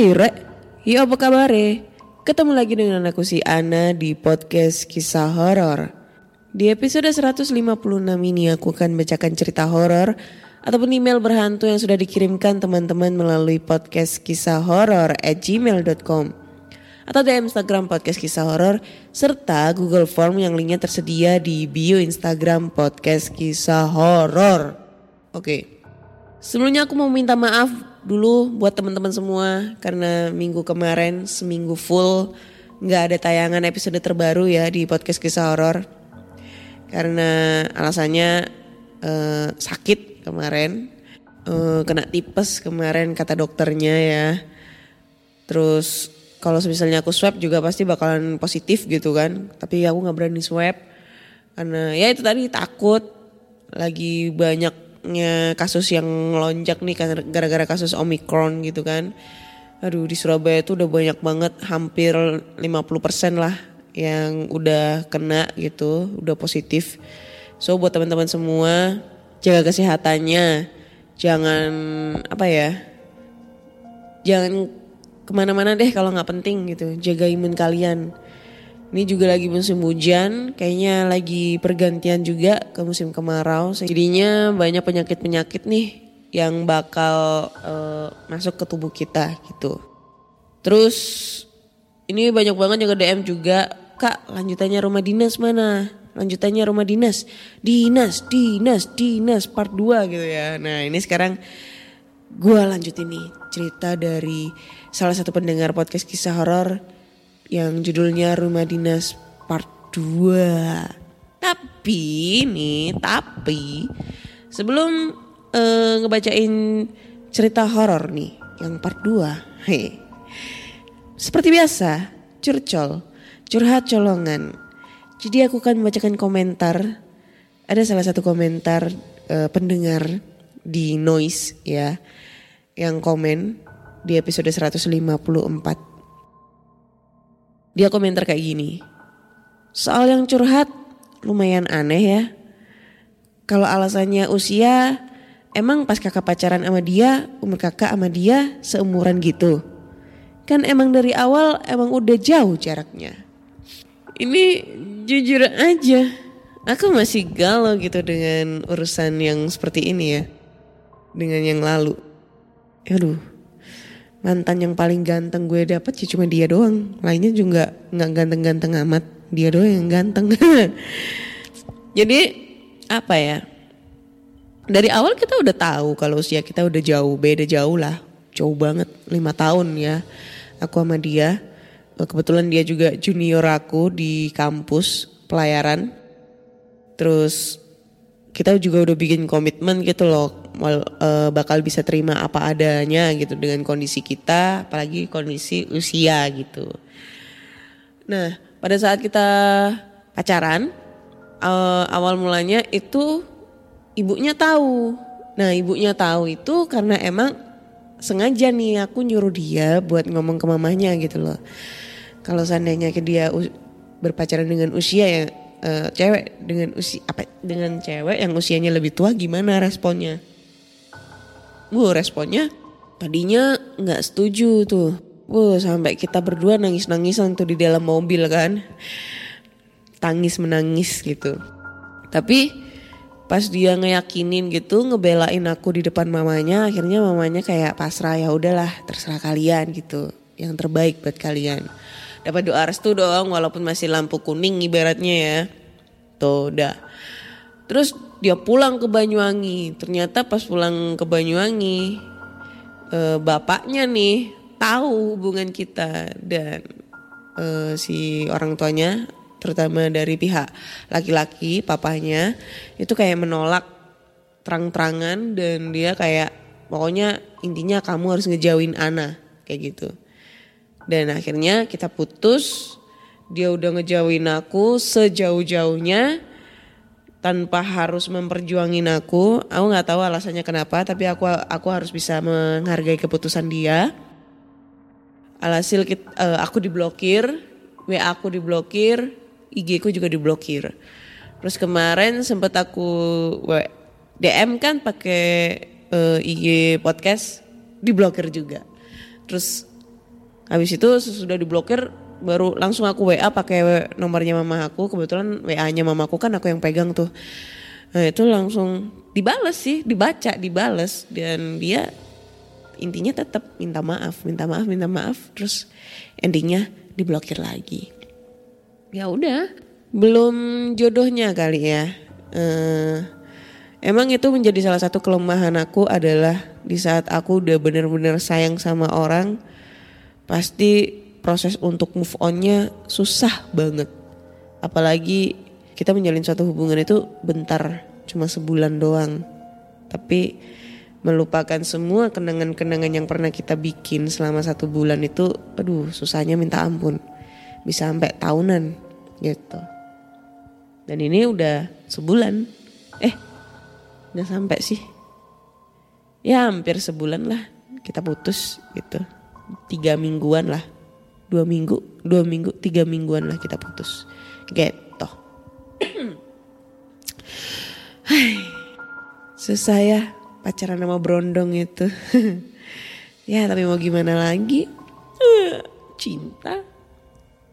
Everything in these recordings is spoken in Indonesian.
Hai Rek, ya apa kabar Ketemu lagi dengan aku si Ana di podcast kisah horor. Di episode 156 ini aku akan bacakan cerita horor ataupun email berhantu yang sudah dikirimkan teman-teman melalui podcast kisah horor at gmail.com atau di Instagram podcast kisah horor serta Google Form yang linknya tersedia di bio Instagram podcast kisah horor. Oke. Sebelumnya aku mau minta maaf dulu buat teman-teman semua karena minggu kemarin seminggu full nggak ada tayangan episode terbaru ya di podcast kisah horor. Karena alasannya eh, sakit kemarin eh, kena tipes kemarin kata dokternya ya. Terus kalau misalnya aku swab juga pasti bakalan positif gitu kan. Tapi aku nggak berani swab karena ya itu tadi takut lagi banyaknya kasus yang melonjak nih gara-gara kasus omikron gitu kan. Aduh di Surabaya itu udah banyak banget hampir 50% lah yang udah kena gitu udah positif. So buat teman-teman semua jaga kesehatannya. Jangan apa ya jangan ke mana-mana deh kalau nggak penting gitu. Jaga imun kalian ini juga lagi musim hujan kayaknya lagi pergantian juga ke musim kemarau. Jadinya banyak penyakit-penyakit nih yang bakal eh, masuk ke tubuh kita gitu. Terus ini banyak banget yang DM juga kak lanjutannya rumah dinas mana? Lanjutannya rumah dinas. Dinas dinas dinas part 2 gitu ya. Nah ini sekarang gue lanjutin nih cerita dari salah satu pendengar podcast kisah horor yang judulnya Rumah Dinas Part 2. Tapi nih, tapi sebelum eh, ngebacain cerita horor nih yang part 2. Hei. Seperti biasa, curcol, curhat colongan. Jadi aku akan membacakan komentar. Ada salah satu komentar eh, pendengar di Noise ya yang komen di episode 154. Dia komentar kayak gini. Soal yang curhat lumayan aneh ya. Kalau alasannya usia, emang pas kakak pacaran sama dia, umur kakak sama dia seumuran gitu. Kan emang dari awal emang udah jauh jaraknya. Ini jujur aja, aku masih galau gitu dengan urusan yang seperti ini ya. Dengan yang lalu. Aduh, mantan yang paling ganteng gue dapet ya cuma dia doang. Lainnya juga nggak ganteng-ganteng amat. Dia doang yang ganteng. Jadi apa ya? Dari awal kita udah tahu kalau usia kita udah jauh, beda jauh lah, jauh banget, lima tahun ya. Aku sama dia, Eh, kebetulan dia juga junior aku di kampus pelayaran. Terus kita juga udah bikin komitmen gitu loh, mal- eh, bakal bisa terima apa adanya gitu dengan kondisi kita, apalagi kondisi usia gitu. Nah, pada saat kita pacaran, eh, awal mulanya itu ibunya tahu. Nah, ibunya tahu itu karena emang sengaja nih aku nyuruh dia buat ngomong ke mamanya gitu loh. Kalau seandainya dia berpacaran dengan usia yang eh, cewek dengan usia apa dengan cewek yang usianya lebih tua gimana responnya? Gue responnya tadinya nggak setuju tuh. Wuh, sampai kita berdua nangis-nangisan tuh di dalam mobil kan. Tangis menangis gitu. Tapi pas dia ngeyakinin gitu ngebelain aku di depan mamanya akhirnya mamanya kayak pasrah ya udahlah terserah kalian gitu yang terbaik buat kalian dapat doa restu dong walaupun masih lampu kuning ibaratnya ya. Tuh udah. Terus dia pulang ke Banyuwangi. Ternyata pas pulang ke Banyuwangi eh, bapaknya nih tahu hubungan kita dan eh, si orang tuanya terutama dari pihak laki-laki papahnya itu kayak menolak terang-terangan dan dia kayak pokoknya intinya kamu harus ngejauhin Ana kayak gitu. Dan akhirnya kita putus. Dia udah ngejauhin aku sejauh-jauhnya tanpa harus memperjuangin aku. Aku nggak tahu alasannya kenapa, tapi aku aku harus bisa menghargai keputusan dia. Alhasil kit- eh, aku diblokir, WA aku diblokir, IG ku juga diblokir. Terus kemarin sempet aku DM kan pakai eh, IG podcast diblokir juga. Terus habis itu sesudah diblokir baru langsung aku WA pakai nomornya mama aku. Kebetulan WA-nya mamaku kan aku yang pegang tuh. Nah, itu langsung dibales sih, dibaca, dibales dan dia intinya tetap minta maaf, minta maaf, minta maaf, terus endingnya diblokir lagi. Ya udah, belum jodohnya kali ya. Eh, emang itu menjadi salah satu kelemahan aku adalah di saat aku udah bener-bener sayang sama orang, pasti proses untuk move onnya susah banget. Apalagi kita menjalin suatu hubungan itu bentar, cuma sebulan doang. Tapi melupakan semua kenangan-kenangan yang pernah kita bikin selama satu bulan itu, aduh susahnya minta ampun. Bisa sampai tahunan gitu. Dan ini udah sebulan. Eh, nggak sampai sih. Ya hampir sebulan lah kita putus gitu. Tiga mingguan lah. Dua minggu, dua minggu, tiga mingguan lah kita putus. Gitu. Susah ya pacaran sama Brondong itu. ya tapi mau gimana lagi? Cinta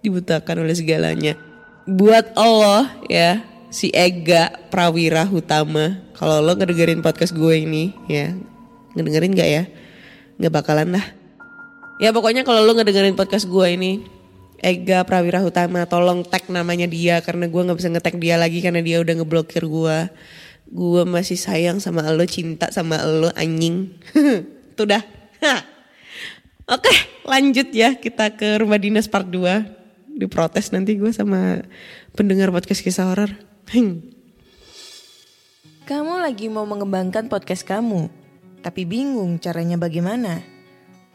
dibutakan oleh segalanya. Buat Allah ya, si Ega Prawira Hutama. Kalau lo ngedengerin podcast gue ini ya, ngedengerin gak ya? Gak bakalan lah. Ya pokoknya kalau lo ngedengerin podcast gue ini, Ega Prawira Hutama tolong tag namanya dia karena gue nggak bisa nge-tag dia lagi karena dia udah ngeblokir gue. Gue masih sayang sama lo, cinta sama lo anjing. Tuh dah. Oke lanjut ya kita ke rumah dinas part 2. Diprotes nanti gue sama pendengar podcast kisah horor. Kamu lagi mau mengembangkan podcast kamu, tapi bingung caranya bagaimana?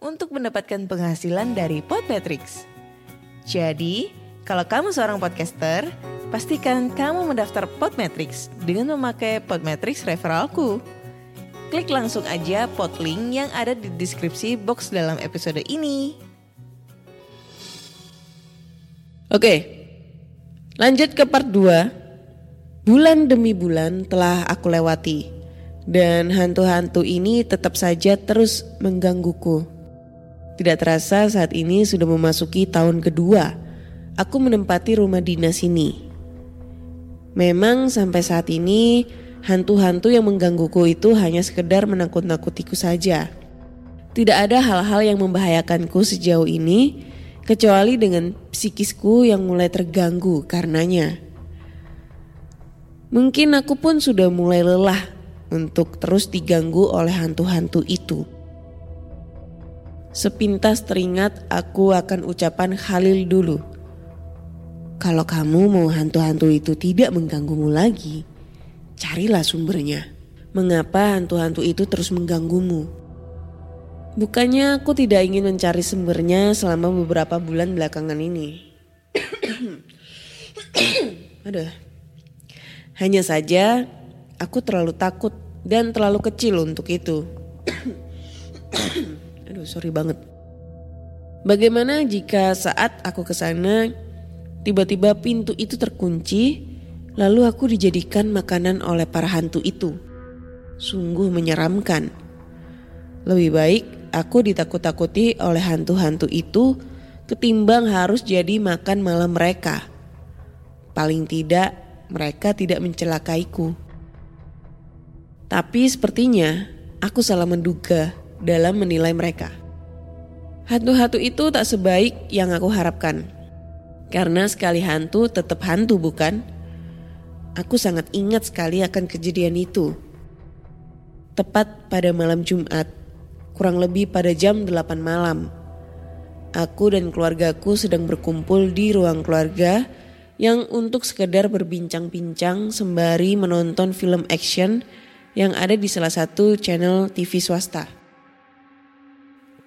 untuk mendapatkan penghasilan dari Podmetrics. Jadi, kalau kamu seorang podcaster, pastikan kamu mendaftar Podmetrics dengan memakai Podmetrics referralku. Klik langsung aja podlink yang ada di deskripsi box dalam episode ini. Oke, lanjut ke part 2. Bulan demi bulan telah aku lewati. Dan hantu-hantu ini tetap saja terus menggangguku. Tidak terasa saat ini sudah memasuki tahun kedua. Aku menempati rumah dinas ini. Memang sampai saat ini hantu-hantu yang menggangguku itu hanya sekedar menakut-nakutiku saja. Tidak ada hal-hal yang membahayakanku sejauh ini kecuali dengan psikisku yang mulai terganggu karenanya. Mungkin aku pun sudah mulai lelah untuk terus diganggu oleh hantu-hantu itu. Sepintas teringat aku akan ucapan Khalil dulu. Kalau kamu mau hantu-hantu itu tidak mengganggumu lagi, carilah sumbernya. Mengapa hantu-hantu itu terus mengganggumu? Bukannya aku tidak ingin mencari sumbernya selama beberapa bulan belakangan ini. Aduh. Hanya saja aku terlalu takut dan terlalu kecil untuk itu. Aduh, sorry banget. Bagaimana jika saat aku ke sana tiba-tiba pintu itu terkunci lalu aku dijadikan makanan oleh para hantu itu? Sungguh menyeramkan. Lebih baik aku ditakut-takuti oleh hantu-hantu itu ketimbang harus jadi makan malam mereka. Paling tidak mereka tidak mencelakaiku. Tapi sepertinya aku salah menduga dalam menilai mereka. Hantu-hantu itu tak sebaik yang aku harapkan. Karena sekali hantu tetap hantu bukan? Aku sangat ingat sekali akan kejadian itu. Tepat pada malam Jumat, kurang lebih pada jam 8 malam. Aku dan keluargaku sedang berkumpul di ruang keluarga yang untuk sekedar berbincang-bincang sembari menonton film action yang ada di salah satu channel TV swasta.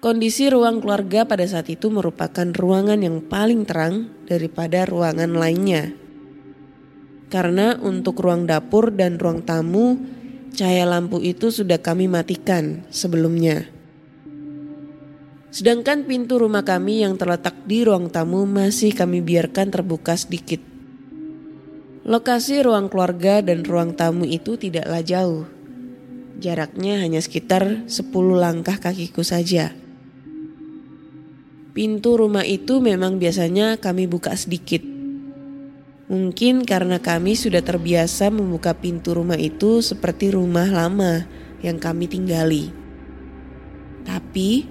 Kondisi ruang keluarga pada saat itu merupakan ruangan yang paling terang daripada ruangan lainnya. Karena untuk ruang dapur dan ruang tamu, cahaya lampu itu sudah kami matikan sebelumnya. Sedangkan pintu rumah kami yang terletak di ruang tamu masih kami biarkan terbuka sedikit. Lokasi ruang keluarga dan ruang tamu itu tidaklah jauh. Jaraknya hanya sekitar 10 langkah kakiku saja. Pintu rumah itu memang biasanya kami buka sedikit. Mungkin karena kami sudah terbiasa membuka pintu rumah itu seperti rumah lama yang kami tinggali. Tapi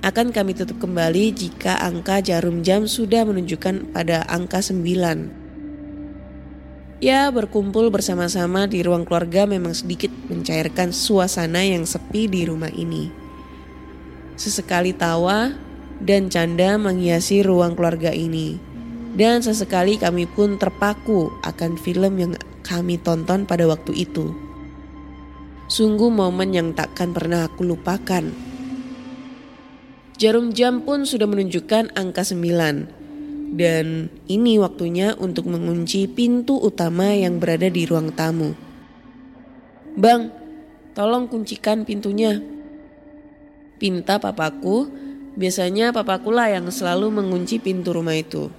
akan kami tutup kembali jika angka jarum jam sudah menunjukkan pada angka 9. Ya, berkumpul bersama-sama di ruang keluarga memang sedikit mencairkan suasana yang sepi di rumah ini. Sesekali tawa dan canda menghiasi ruang keluarga ini. Dan sesekali kami pun terpaku akan film yang kami tonton pada waktu itu. Sungguh momen yang takkan pernah aku lupakan. Jarum jam pun sudah menunjukkan angka 9. Dan ini waktunya untuk mengunci pintu utama yang berada di ruang tamu. Bang, tolong kuncikan pintunya. Pinta papaku, biasanya papaku lah yang selalu mengunci pintu rumah itu.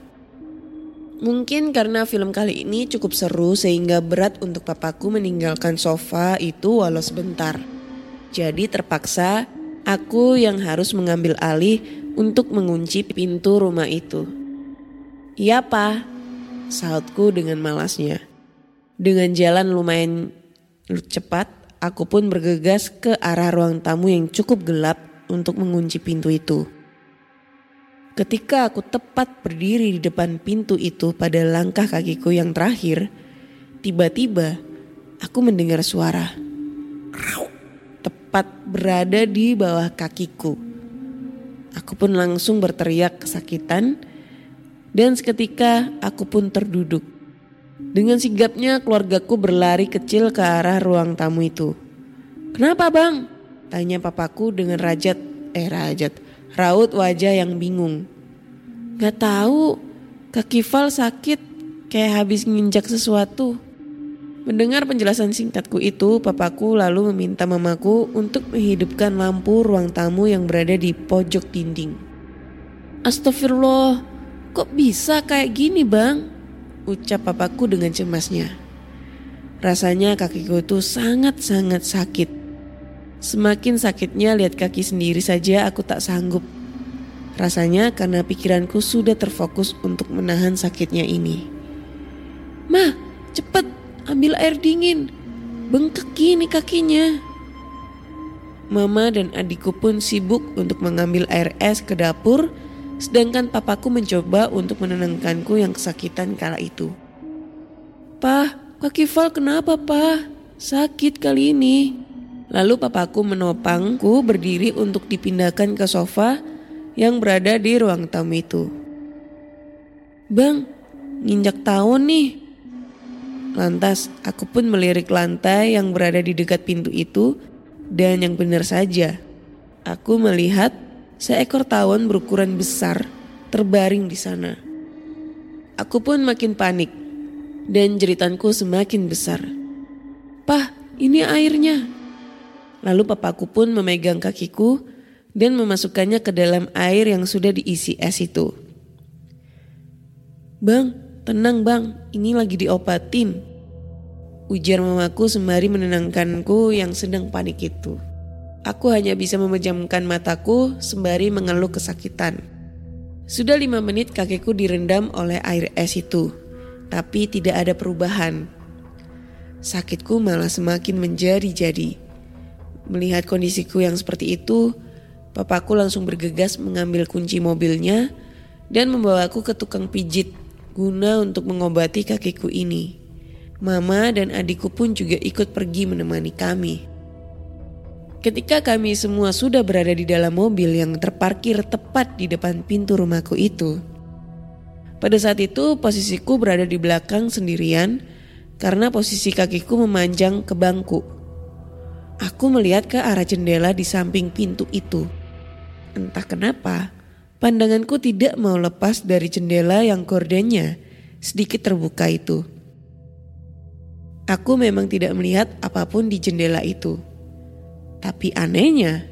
Mungkin karena film kali ini cukup seru sehingga berat untuk papaku meninggalkan sofa itu walau sebentar. Jadi terpaksa Aku yang harus mengambil alih untuk mengunci pintu rumah itu. Iya pak, sautku dengan malasnya. Dengan jalan lumayan cepat, aku pun bergegas ke arah ruang tamu yang cukup gelap untuk mengunci pintu itu. Ketika aku tepat berdiri di depan pintu itu pada langkah kakiku yang terakhir, tiba-tiba aku mendengar suara tepat berada di bawah kakiku. Aku pun langsung berteriak kesakitan dan seketika aku pun terduduk. Dengan sigapnya keluargaku berlari kecil ke arah ruang tamu itu. Kenapa bang? Tanya papaku dengan rajat, eh rajat, raut wajah yang bingung. Gak tahu, kaki Val sakit kayak habis nginjak sesuatu. Mendengar penjelasan singkatku itu, papaku lalu meminta mamaku untuk menghidupkan lampu ruang tamu yang berada di pojok dinding. Astagfirullah, kok bisa kayak gini bang? Ucap papaku dengan cemasnya. Rasanya kakiku itu sangat-sangat sakit. Semakin sakitnya lihat kaki sendiri saja aku tak sanggup. Rasanya karena pikiranku sudah terfokus untuk menahan sakitnya ini. Mah, cepet ambil air dingin. Bengkak gini kakinya. Mama dan adikku pun sibuk untuk mengambil air es ke dapur, sedangkan papaku mencoba untuk menenangkanku yang kesakitan kala itu. Pah, kaki Val kenapa pah? Sakit kali ini. Lalu papaku menopangku berdiri untuk dipindahkan ke sofa yang berada di ruang tamu itu. Bang, nginjak tahun nih, Lantas aku pun melirik lantai yang berada di dekat pintu itu dan yang benar saja. Aku melihat seekor tawon berukuran besar terbaring di sana. Aku pun makin panik dan jeritanku semakin besar. Pah, ini airnya. Lalu papaku pun memegang kakiku dan memasukkannya ke dalam air yang sudah diisi es itu. Bang, tenang bang, ini lagi diobatin. Ujar mamaku sembari menenangkanku yang sedang panik itu. Aku hanya bisa memejamkan mataku sembari mengeluh kesakitan. Sudah lima menit kakekku direndam oleh air es itu, tapi tidak ada perubahan. Sakitku malah semakin menjadi-jadi. Melihat kondisiku yang seperti itu, papaku langsung bergegas mengambil kunci mobilnya dan membawaku ke tukang pijit guna untuk mengobati kakiku ini. Mama dan adikku pun juga ikut pergi menemani kami. Ketika kami semua sudah berada di dalam mobil yang terparkir tepat di depan pintu rumahku itu, pada saat itu posisiku berada di belakang sendirian karena posisi kakiku memanjang ke bangku. Aku melihat ke arah jendela di samping pintu itu. Entah kenapa, Pandanganku tidak mau lepas dari jendela yang gordennya sedikit terbuka itu. Aku memang tidak melihat apa pun di jendela itu. Tapi anehnya,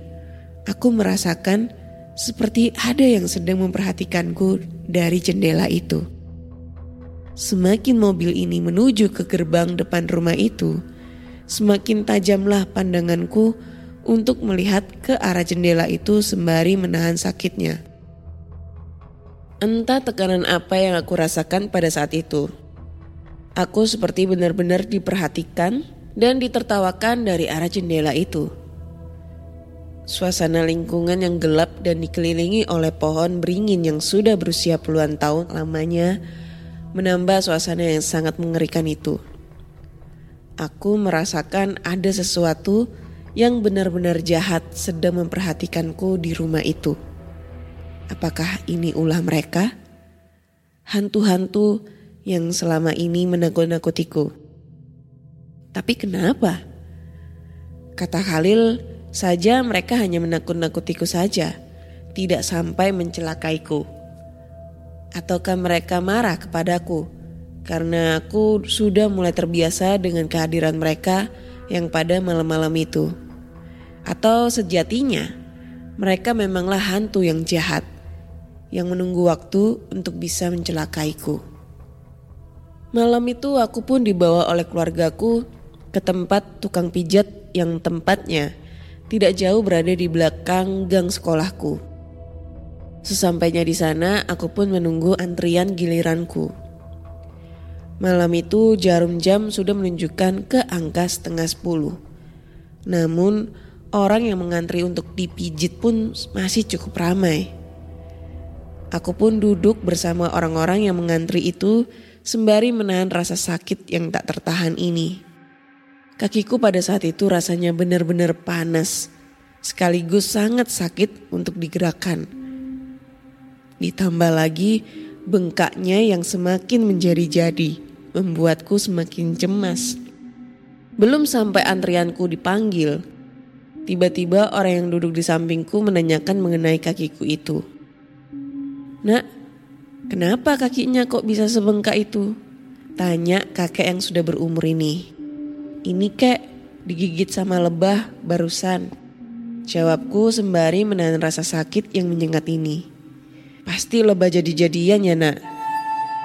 aku merasakan seperti ada yang sedang memperhatikanku dari jendela itu. Semakin mobil ini menuju ke gerbang depan rumah itu, semakin tajamlah pandanganku untuk melihat ke arah jendela itu sembari menahan sakitnya. Entah tekanan apa yang aku rasakan pada saat itu. Aku seperti benar-benar diperhatikan dan ditertawakan dari arah jendela itu. Suasana lingkungan yang gelap dan dikelilingi oleh pohon beringin yang sudah berusia puluhan tahun lamanya menambah suasana yang sangat mengerikan itu. Aku merasakan ada sesuatu yang benar-benar jahat sedang memperhatikanku di rumah itu. Apakah ini ulah mereka? Hantu-hantu yang selama ini menakut-nakutiku. Tapi kenapa? Kata Khalil, saja mereka hanya menakut-nakutiku saja, tidak sampai mencelakaiku. Ataukah mereka marah kepadaku karena aku sudah mulai terbiasa dengan kehadiran mereka yang pada malam-malam itu? Atau sejatinya mereka memanglah hantu yang jahat? yang menunggu waktu untuk bisa mencelakaiku. Malam itu aku pun dibawa oleh keluargaku ke tempat tukang pijat yang tempatnya tidak jauh berada di belakang gang sekolahku. Sesampainya di sana, aku pun menunggu antrian giliranku. Malam itu jarum jam sudah menunjukkan ke angka setengah sepuluh. Namun orang yang mengantri untuk dipijit pun masih cukup ramai. Aku pun duduk bersama orang-orang yang mengantri itu sembari menahan rasa sakit yang tak tertahan ini. Kakiku pada saat itu rasanya benar-benar panas, sekaligus sangat sakit untuk digerakkan. Ditambah lagi bengkaknya yang semakin menjadi-jadi, membuatku semakin cemas. Belum sampai antrianku dipanggil, tiba-tiba orang yang duduk di sampingku menanyakan mengenai kakiku itu. Nak, kenapa kakinya kok bisa sebengkak itu? Tanya kakek yang sudah berumur ini. Ini kek, digigit sama lebah barusan. Jawabku sembari menahan rasa sakit yang menyengat ini. Pasti lebah jadi-jadian ya nak,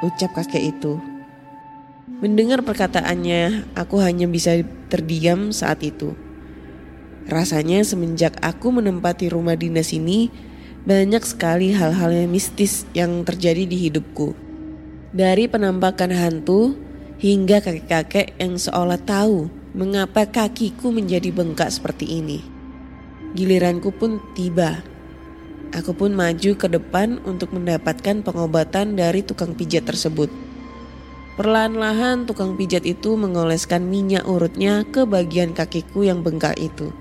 ucap kakek itu. Mendengar perkataannya, aku hanya bisa terdiam saat itu. Rasanya semenjak aku menempati rumah dinas ini, banyak sekali hal-hal yang mistis yang terjadi di hidupku. Dari penampakan hantu hingga kakek-kakek yang seolah tahu mengapa kakiku menjadi bengkak seperti ini. Giliranku pun tiba. Aku pun maju ke depan untuk mendapatkan pengobatan dari tukang pijat tersebut. Perlahan-lahan tukang pijat itu mengoleskan minyak urutnya ke bagian kakiku yang bengkak itu.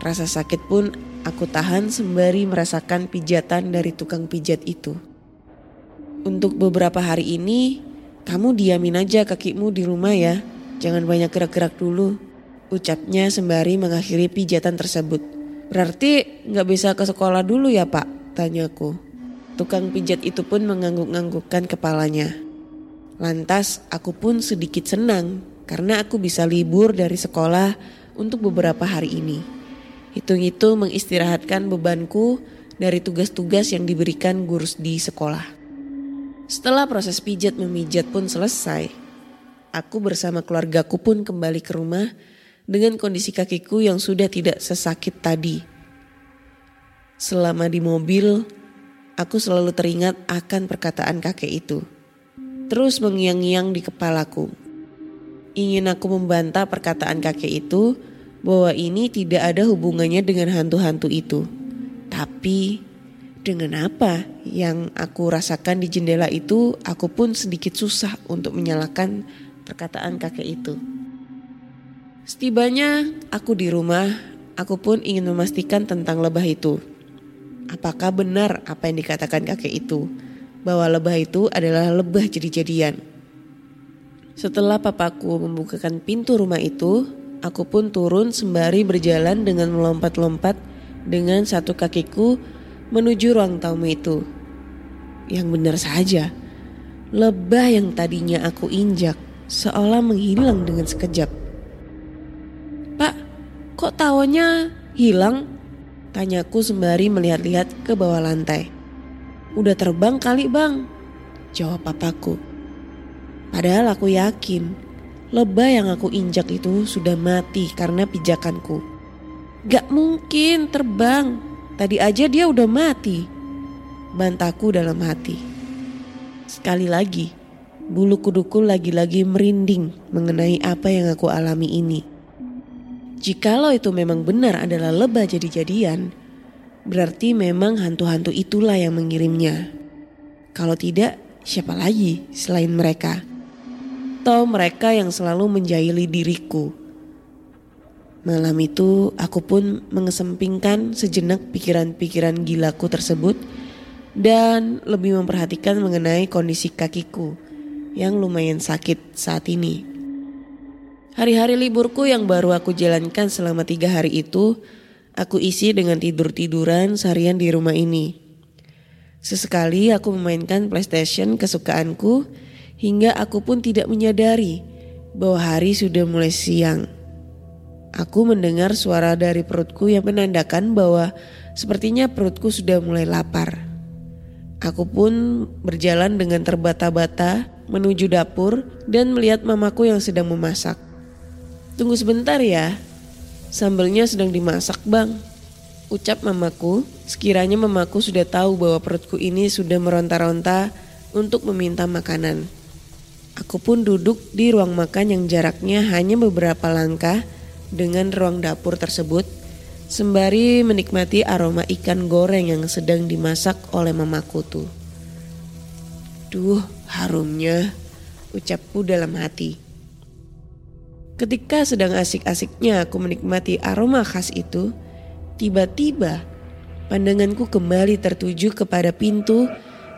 Rasa sakit pun Aku tahan sembari merasakan pijatan dari tukang pijat itu. Untuk beberapa hari ini, Kamu diamin aja kakimu di rumah ya. Jangan banyak gerak-gerak dulu. Ucapnya sembari mengakhiri pijatan tersebut. Berarti nggak bisa ke sekolah dulu ya pak? Tanyaku. Tukang pijat itu pun mengangguk-anggukkan kepalanya. Lantas aku pun sedikit senang karena aku bisa libur dari sekolah untuk beberapa hari ini. Hitung-hitung mengistirahatkan bebanku dari tugas-tugas yang diberikan guru di sekolah. Setelah proses pijat memijat pun selesai, aku bersama keluargaku pun kembali ke rumah dengan kondisi kakiku yang sudah tidak sesakit tadi. Selama di mobil, aku selalu teringat akan perkataan kakek itu. Terus mengiang-ngiang di kepalaku. Ingin aku membantah perkataan kakek itu bahwa ini tidak ada hubungannya dengan hantu-hantu itu. Tapi dengan apa yang aku rasakan di jendela itu, aku pun sedikit susah untuk menyalahkan perkataan kakek itu. Setibanya aku di rumah, aku pun ingin memastikan tentang lebah itu. Apakah benar apa yang dikatakan kakek itu? Bahwa lebah itu adalah lebah jadi-jadian. Setelah papaku membukakan pintu rumah itu, aku pun turun sembari berjalan dengan melompat-lompat dengan satu kakiku menuju ruang tamu itu. Yang benar saja, lebah yang tadinya aku injak seolah menghilang dengan sekejap. Pak, kok tawanya hilang? Tanyaku sembari melihat-lihat ke bawah lantai. Udah terbang kali bang, jawab papaku. Padahal aku yakin lebah yang aku injak itu sudah mati karena pijakanku. Gak mungkin terbang, tadi aja dia udah mati. Bantaku dalam hati. Sekali lagi, bulu kuduku lagi-lagi merinding mengenai apa yang aku alami ini. Jikalau itu memang benar adalah lebah jadi-jadian, berarti memang hantu-hantu itulah yang mengirimnya. Kalau tidak, siapa lagi selain mereka? Atau mereka yang selalu menjahili diriku. Malam itu aku pun mengesempingkan sejenak pikiran-pikiran gilaku tersebut dan lebih memperhatikan mengenai kondisi kakiku yang lumayan sakit saat ini. Hari-hari liburku yang baru aku jalankan selama tiga hari itu, aku isi dengan tidur-tiduran seharian di rumah ini. Sesekali aku memainkan PlayStation kesukaanku hingga aku pun tidak menyadari bahwa hari sudah mulai siang. Aku mendengar suara dari perutku yang menandakan bahwa sepertinya perutku sudah mulai lapar. Aku pun berjalan dengan terbata-bata menuju dapur dan melihat mamaku yang sedang memasak. Tunggu sebentar ya, sambelnya sedang dimasak bang. Ucap mamaku, sekiranya mamaku sudah tahu bahwa perutku ini sudah meronta-ronta untuk meminta makanan. Aku pun duduk di ruang makan yang jaraknya hanya beberapa langkah dengan ruang dapur tersebut, sembari menikmati aroma ikan goreng yang sedang dimasak oleh mamaku tuh. Duh, harumnya, ucapku dalam hati. Ketika sedang asik-asiknya aku menikmati aroma khas itu, tiba-tiba pandanganku kembali tertuju kepada pintu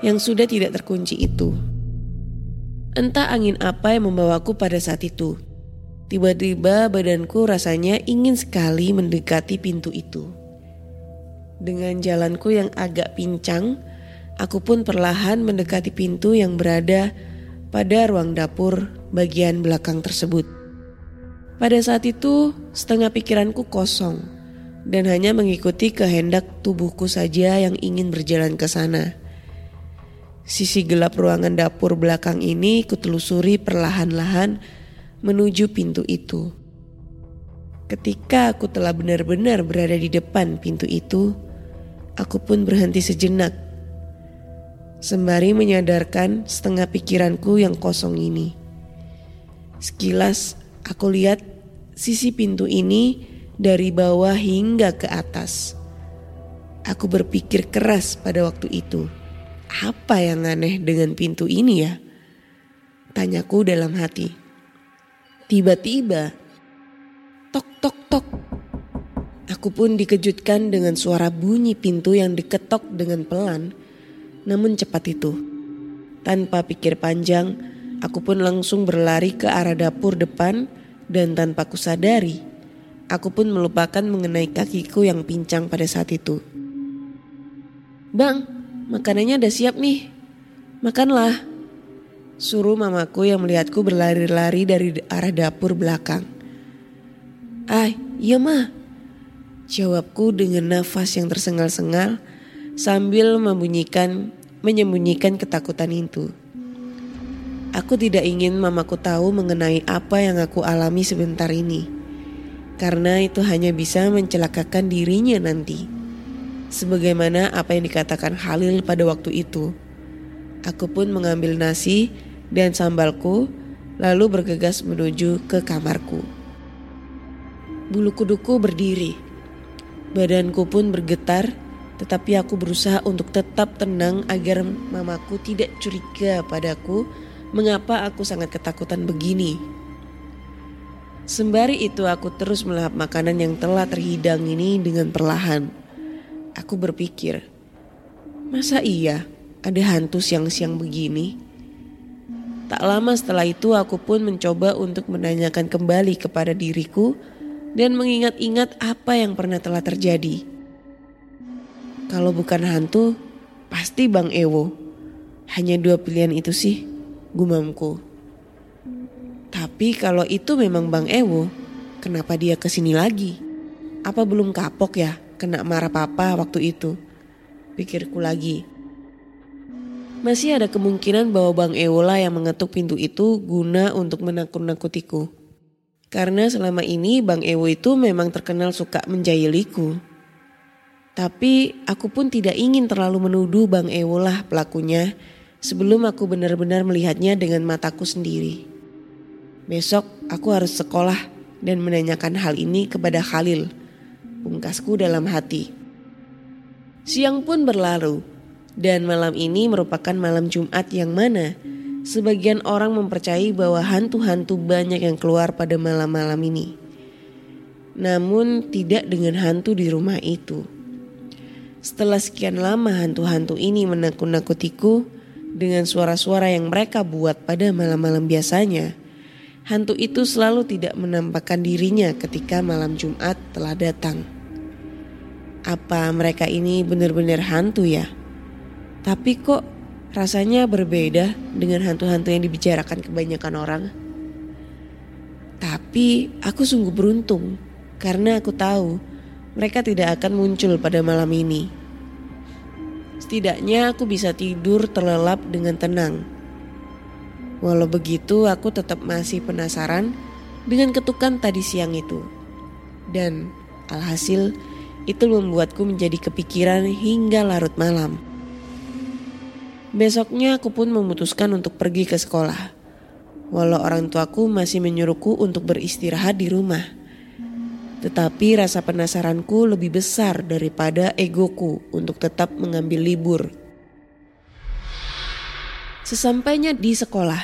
yang sudah tidak terkunci itu. Entah angin apa yang membawaku pada saat itu. Tiba-tiba badanku rasanya ingin sekali mendekati pintu itu. Dengan jalanku yang agak pincang, aku pun perlahan mendekati pintu yang berada pada ruang dapur bagian belakang tersebut. Pada saat itu, setengah pikiranku kosong dan hanya mengikuti kehendak tubuhku saja yang ingin berjalan ke sana. Sisi gelap ruangan dapur belakang ini kutelusuri perlahan-lahan menuju pintu itu. Ketika aku telah benar-benar berada di depan pintu itu, aku pun berhenti sejenak. Sembari menyadarkan setengah pikiranku yang kosong ini. Sekilas Aku lihat sisi pintu ini dari bawah hingga ke atas. Aku berpikir keras pada waktu itu. Apa yang aneh dengan pintu ini ya? Tanyaku dalam hati. Tiba-tiba, tok tok tok. Aku pun dikejutkan dengan suara bunyi pintu yang diketok dengan pelan, namun cepat itu. Tanpa pikir panjang, Aku pun langsung berlari ke arah dapur depan dan tanpa kusadari, aku pun melupakan mengenai kakiku yang pincang pada saat itu. Bang, makanannya udah siap nih. Makanlah. Suruh mamaku yang melihatku berlari-lari dari arah dapur belakang. Ah, iya mah. Jawabku dengan nafas yang tersengal-sengal sambil menyembunyikan ketakutan itu. Aku tidak ingin mamaku tahu mengenai apa yang aku alami sebentar ini. Karena itu hanya bisa mencelakakan dirinya nanti. Sebagaimana apa yang dikatakan Halil pada waktu itu. Aku pun mengambil nasi dan sambalku lalu bergegas menuju ke kamarku. Bulu kuduku berdiri. Badanku pun bergetar tetapi aku berusaha untuk tetap tenang agar mamaku tidak curiga padaku mengapa aku sangat ketakutan begini. Sembari itu aku terus melahap makanan yang telah terhidang ini dengan perlahan. Aku berpikir, masa iya ada hantu siang-siang begini? Tak lama setelah itu aku pun mencoba untuk menanyakan kembali kepada diriku dan mengingat-ingat apa yang pernah telah terjadi. Kalau bukan hantu, pasti Bang Ewo. Hanya dua pilihan itu sih gumamku. Tapi kalau itu memang Bang Ewo, kenapa dia ke sini lagi? Apa belum kapok ya kena marah papa waktu itu? Pikirku lagi. Masih ada kemungkinan bahwa Bang Ewo lah yang mengetuk pintu itu guna untuk menakut-nakutiku. Karena selama ini Bang Ewo itu memang terkenal suka menjahiliku. Tapi aku pun tidak ingin terlalu menuduh Bang Ewo lah pelakunya sebelum aku benar-benar melihatnya dengan mataku sendiri. Besok aku harus sekolah dan menanyakan hal ini kepada Khalil, pungkasku dalam hati. Siang pun berlalu, dan malam ini merupakan malam Jumat yang mana sebagian orang mempercayai bahwa hantu-hantu banyak yang keluar pada malam-malam ini. Namun tidak dengan hantu di rumah itu. Setelah sekian lama hantu-hantu ini menakut-nakutiku, dengan suara-suara yang mereka buat pada malam-malam biasanya, hantu itu selalu tidak menampakkan dirinya ketika malam Jumat telah datang. Apa mereka ini benar-benar hantu ya? Tapi kok rasanya berbeda dengan hantu-hantu yang dibicarakan kebanyakan orang? Tapi aku sungguh beruntung karena aku tahu mereka tidak akan muncul pada malam ini. Setidaknya aku bisa tidur terlelap dengan tenang. Walau begitu, aku tetap masih penasaran dengan ketukan tadi siang itu. Dan alhasil, itu membuatku menjadi kepikiran hingga larut malam. Besoknya aku pun memutuskan untuk pergi ke sekolah. Walau orang tuaku masih menyuruhku untuk beristirahat di rumah. Tetapi rasa penasaranku lebih besar daripada egoku untuk tetap mengambil libur. Sesampainya di sekolah,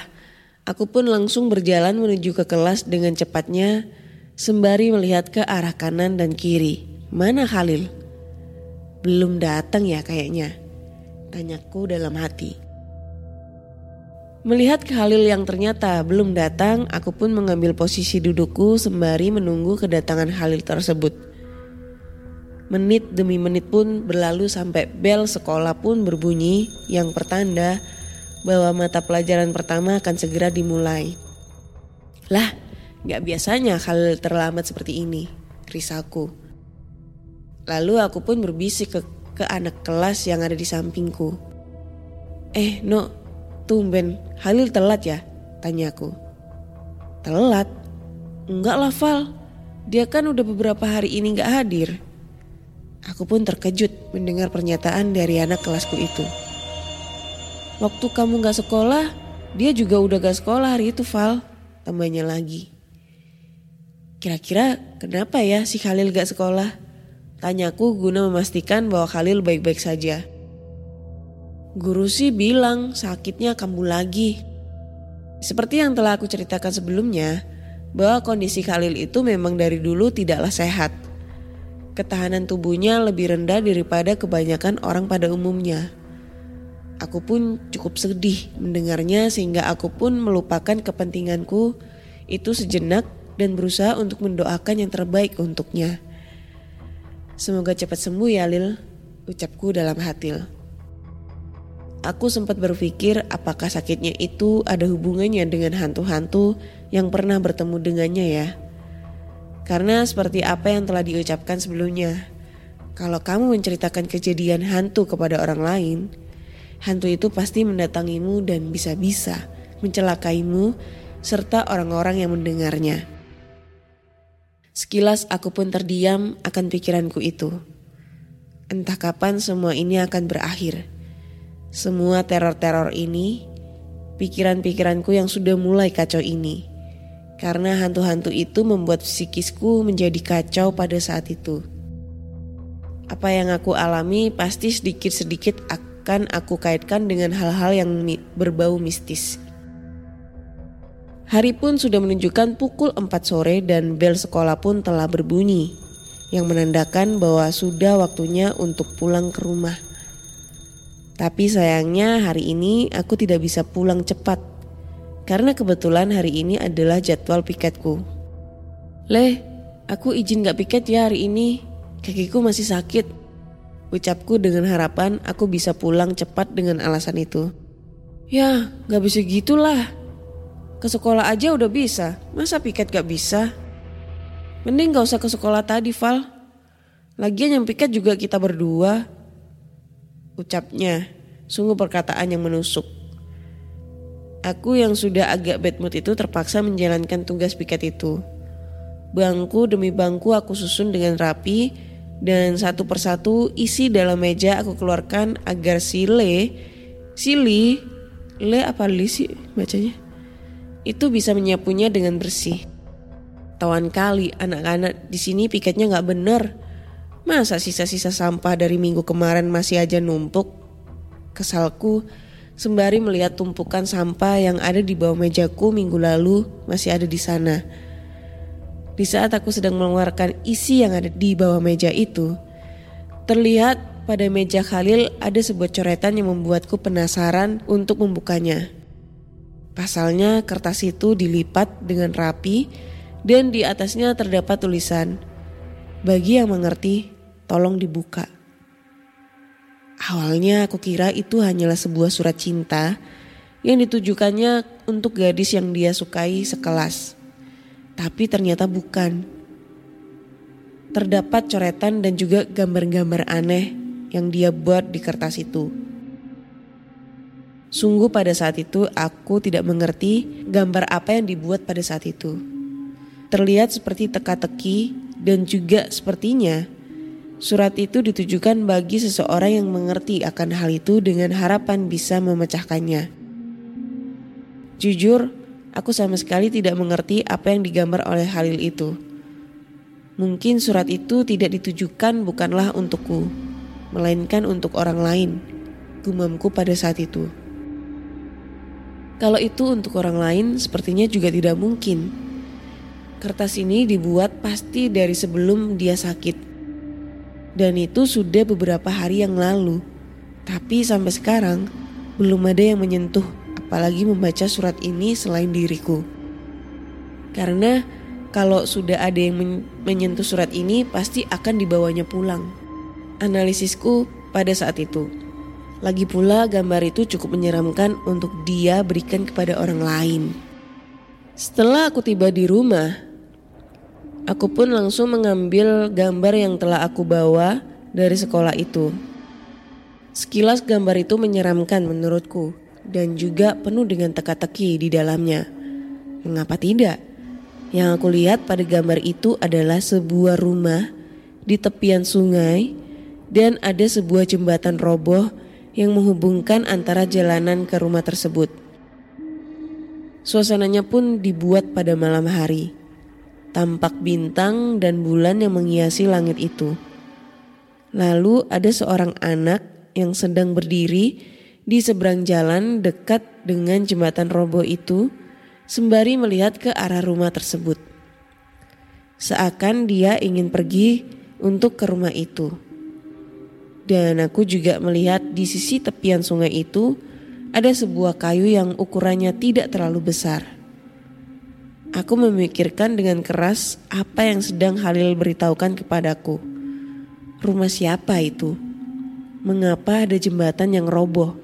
aku pun langsung berjalan menuju ke kelas dengan cepatnya sembari melihat ke arah kanan dan kiri. Mana Khalil? Belum datang ya kayaknya. Tanyaku dalam hati. Melihat Khalil yang ternyata belum datang, aku pun mengambil posisi dudukku sembari menunggu kedatangan Khalil tersebut. Menit demi menit pun berlalu sampai bel sekolah pun berbunyi yang pertanda bahwa mata pelajaran pertama akan segera dimulai. Lah, gak biasanya Khalil terlambat seperti ini, risaku. Lalu aku pun berbisik ke, ke anak kelas yang ada di sampingku. Eh, no, Tumben, Halil telat ya? Tanyaku. Telat? Enggak lah Val, dia kan udah beberapa hari ini gak hadir. Aku pun terkejut mendengar pernyataan dari anak kelasku itu. Waktu kamu gak sekolah, dia juga udah gak sekolah hari itu Val, tambahnya lagi. Kira-kira kenapa ya si Khalil gak sekolah? Tanyaku guna memastikan bahwa Khalil baik-baik saja. Guru sih bilang sakitnya kambuh lagi. Seperti yang telah aku ceritakan sebelumnya, bahwa kondisi Khalil itu memang dari dulu tidaklah sehat. Ketahanan tubuhnya lebih rendah daripada kebanyakan orang pada umumnya. Aku pun cukup sedih mendengarnya sehingga aku pun melupakan kepentinganku itu sejenak dan berusaha untuk mendoakan yang terbaik untuknya. Semoga cepat sembuh ya Lil, ucapku dalam hati. Aku sempat berpikir apakah sakitnya itu ada hubungannya dengan hantu-hantu yang pernah bertemu dengannya ya. Karena seperti apa yang telah diucapkan sebelumnya, kalau kamu menceritakan kejadian hantu kepada orang lain, hantu itu pasti mendatangimu dan bisa-bisa mencelakaimu serta orang-orang yang mendengarnya. Sekilas aku pun terdiam akan pikiranku itu. Entah kapan semua ini akan berakhir. Semua teror-teror ini, pikiran-pikiranku yang sudah mulai kacau ini. Karena hantu-hantu itu membuat psikisku menjadi kacau pada saat itu. Apa yang aku alami pasti sedikit-sedikit akan aku kaitkan dengan hal-hal yang berbau mistis. Hari pun sudah menunjukkan pukul 4 sore dan bel sekolah pun telah berbunyi yang menandakan bahwa sudah waktunya untuk pulang ke rumah. Tapi sayangnya hari ini aku tidak bisa pulang cepat karena kebetulan hari ini adalah jadwal piketku. Leh, aku izin gak piket ya hari ini, kakiku masih sakit. Ucapku dengan harapan aku bisa pulang cepat dengan alasan itu. Ya, gak bisa gitulah. Ke sekolah aja udah bisa, masa piket gak bisa? Mending gak usah ke sekolah tadi Val. Lagian yang piket juga kita berdua. Ucapnya, sungguh perkataan yang menusuk. Aku yang sudah agak bad mood itu terpaksa menjalankan tugas piket itu. Bangku demi bangku aku susun dengan rapi dan satu persatu isi dalam meja aku keluarkan agar si Le, si Li, Le apa Li sih bacanya? itu bisa menyapunya dengan bersih. Tawan kali anak-anak di sini piketnya nggak bener. Masa sisa-sisa sampah dari minggu kemarin masih aja numpuk? Kesalku sembari melihat tumpukan sampah yang ada di bawah mejaku minggu lalu masih ada di sana. Di saat aku sedang mengeluarkan isi yang ada di bawah meja itu, terlihat pada meja Khalil ada sebuah coretan yang membuatku penasaran untuk membukanya. Pasalnya kertas itu dilipat dengan rapi dan di atasnya terdapat tulisan, bagi yang mengerti tolong dibuka. Awalnya aku kira itu hanyalah sebuah surat cinta yang ditujukannya untuk gadis yang dia sukai sekelas. Tapi ternyata bukan. Terdapat coretan dan juga gambar-gambar aneh yang dia buat di kertas itu. Sungguh pada saat itu aku tidak mengerti gambar apa yang dibuat pada saat itu. Terlihat seperti teka-teki dan juga sepertinya surat itu ditujukan bagi seseorang yang mengerti akan hal itu dengan harapan bisa memecahkannya. Jujur, aku sama sekali tidak mengerti apa yang digambar oleh Halil itu. Mungkin surat itu tidak ditujukan bukanlah untukku, melainkan untuk orang lain. Gumamku pada saat itu. Kalau itu untuk orang lain sepertinya juga tidak mungkin. Kertas ini dibuat pasti dari sebelum dia sakit. Dan itu sudah beberapa hari yang lalu. Tapi sampai sekarang belum ada yang menyentuh apalagi membaca surat ini selain diriku. Karena kalau sudah ada yang menyentuh surat ini pasti akan dibawanya pulang. Analisisku pada saat itu. Lagi pula gambar itu cukup menyeramkan untuk dia berikan kepada orang lain. Setelah aku tiba di rumah, aku pun langsung mengambil gambar yang telah aku bawa dari sekolah itu. Sekilas gambar itu menyeramkan menurutku dan juga penuh dengan teka-teki di dalamnya. Mengapa tidak? Yang aku lihat pada gambar itu adalah sebuah rumah di tepian sungai dan ada sebuah jembatan roboh yang menghubungkan antara jalanan ke rumah tersebut. Suasananya pun dibuat pada malam hari. Tampak bintang dan bulan yang menghiasi langit itu. Lalu ada seorang anak yang sedang berdiri di seberang jalan dekat dengan jembatan roboh itu sembari melihat ke arah rumah tersebut. Seakan dia ingin pergi untuk ke rumah itu. Dan aku juga melihat di sisi tepian sungai itu ada sebuah kayu yang ukurannya tidak terlalu besar. Aku memikirkan dengan keras apa yang sedang Halil beritahukan kepadaku. Rumah siapa itu? Mengapa ada jembatan yang roboh?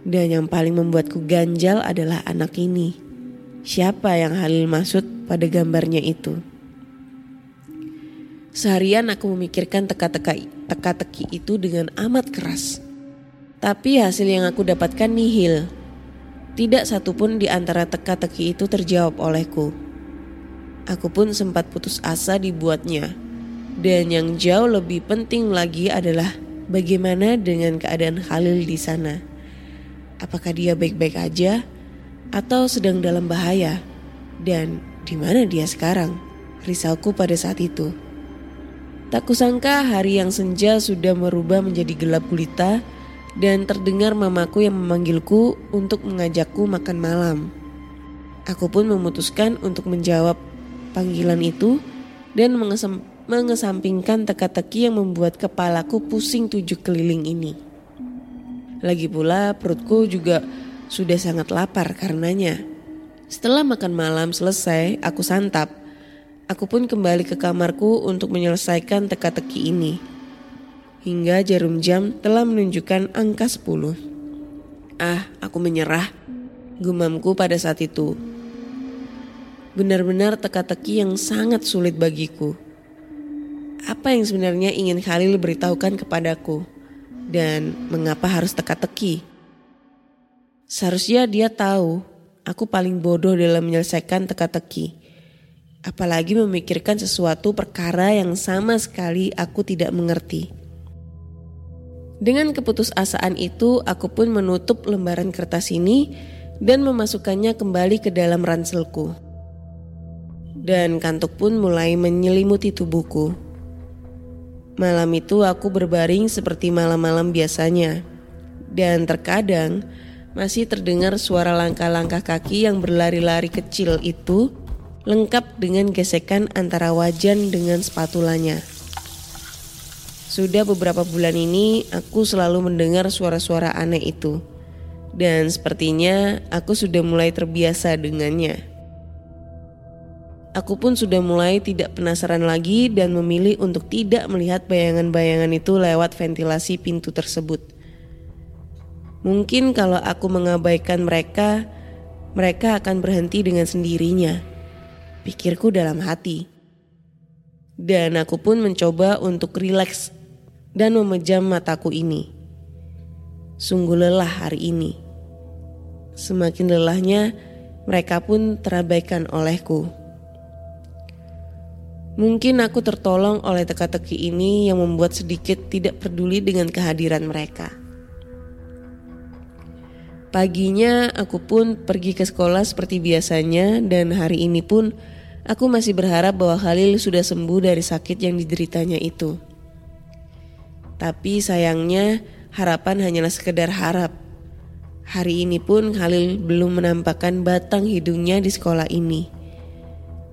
Dan yang paling membuatku ganjal adalah anak ini. Siapa yang Halil maksud pada gambarnya itu? Seharian aku memikirkan teka-teka teka-teki itu dengan amat keras. Tapi hasil yang aku dapatkan nihil. Tidak satupun di antara teka-teki itu terjawab olehku. Aku pun sempat putus asa dibuatnya. Dan yang jauh lebih penting lagi adalah bagaimana dengan keadaan Halil di sana. Apakah dia baik-baik aja atau sedang dalam bahaya? Dan di mana dia sekarang? Risauku pada saat itu. Tak kusangka hari yang senja sudah merubah menjadi gelap gulita dan terdengar mamaku yang memanggilku untuk mengajakku makan malam. Aku pun memutuskan untuk menjawab panggilan itu dan mengesam, mengesampingkan teka-teki yang membuat kepalaku pusing tujuh keliling ini. Lagi pula perutku juga sudah sangat lapar karenanya. Setelah makan malam selesai, aku santap Aku pun kembali ke kamarku untuk menyelesaikan teka-teki ini. Hingga jarum jam telah menunjukkan angka 10. Ah, aku menyerah. Gumamku pada saat itu. Benar-benar teka-teki yang sangat sulit bagiku. Apa yang sebenarnya ingin Khalil beritahukan kepadaku? Dan mengapa harus teka-teki? Seharusnya dia tahu aku paling bodoh dalam menyelesaikan teka-teki apalagi memikirkan sesuatu perkara yang sama sekali aku tidak mengerti. Dengan keputusasaan itu, aku pun menutup lembaran kertas ini dan memasukkannya kembali ke dalam ranselku. Dan kantuk pun mulai menyelimuti tubuhku. Malam itu aku berbaring seperti malam-malam biasanya. Dan terkadang masih terdengar suara langkah-langkah kaki yang berlari-lari kecil itu lengkap dengan gesekan antara wajan dengan spatulanya. Sudah beberapa bulan ini aku selalu mendengar suara-suara aneh itu. Dan sepertinya aku sudah mulai terbiasa dengannya. Aku pun sudah mulai tidak penasaran lagi dan memilih untuk tidak melihat bayangan-bayangan itu lewat ventilasi pintu tersebut. Mungkin kalau aku mengabaikan mereka, mereka akan berhenti dengan sendirinya pikirku dalam hati. Dan aku pun mencoba untuk rileks dan memejam mataku ini. Sungguh lelah hari ini. Semakin lelahnya, mereka pun terabaikan olehku. Mungkin aku tertolong oleh teka-teki ini yang membuat sedikit tidak peduli dengan kehadiran mereka. Paginya aku pun pergi ke sekolah seperti biasanya dan hari ini pun Aku masih berharap bahwa Khalil sudah sembuh dari sakit yang dideritanya itu. Tapi sayangnya harapan hanyalah sekedar harap. Hari ini pun Khalil belum menampakkan batang hidungnya di sekolah ini.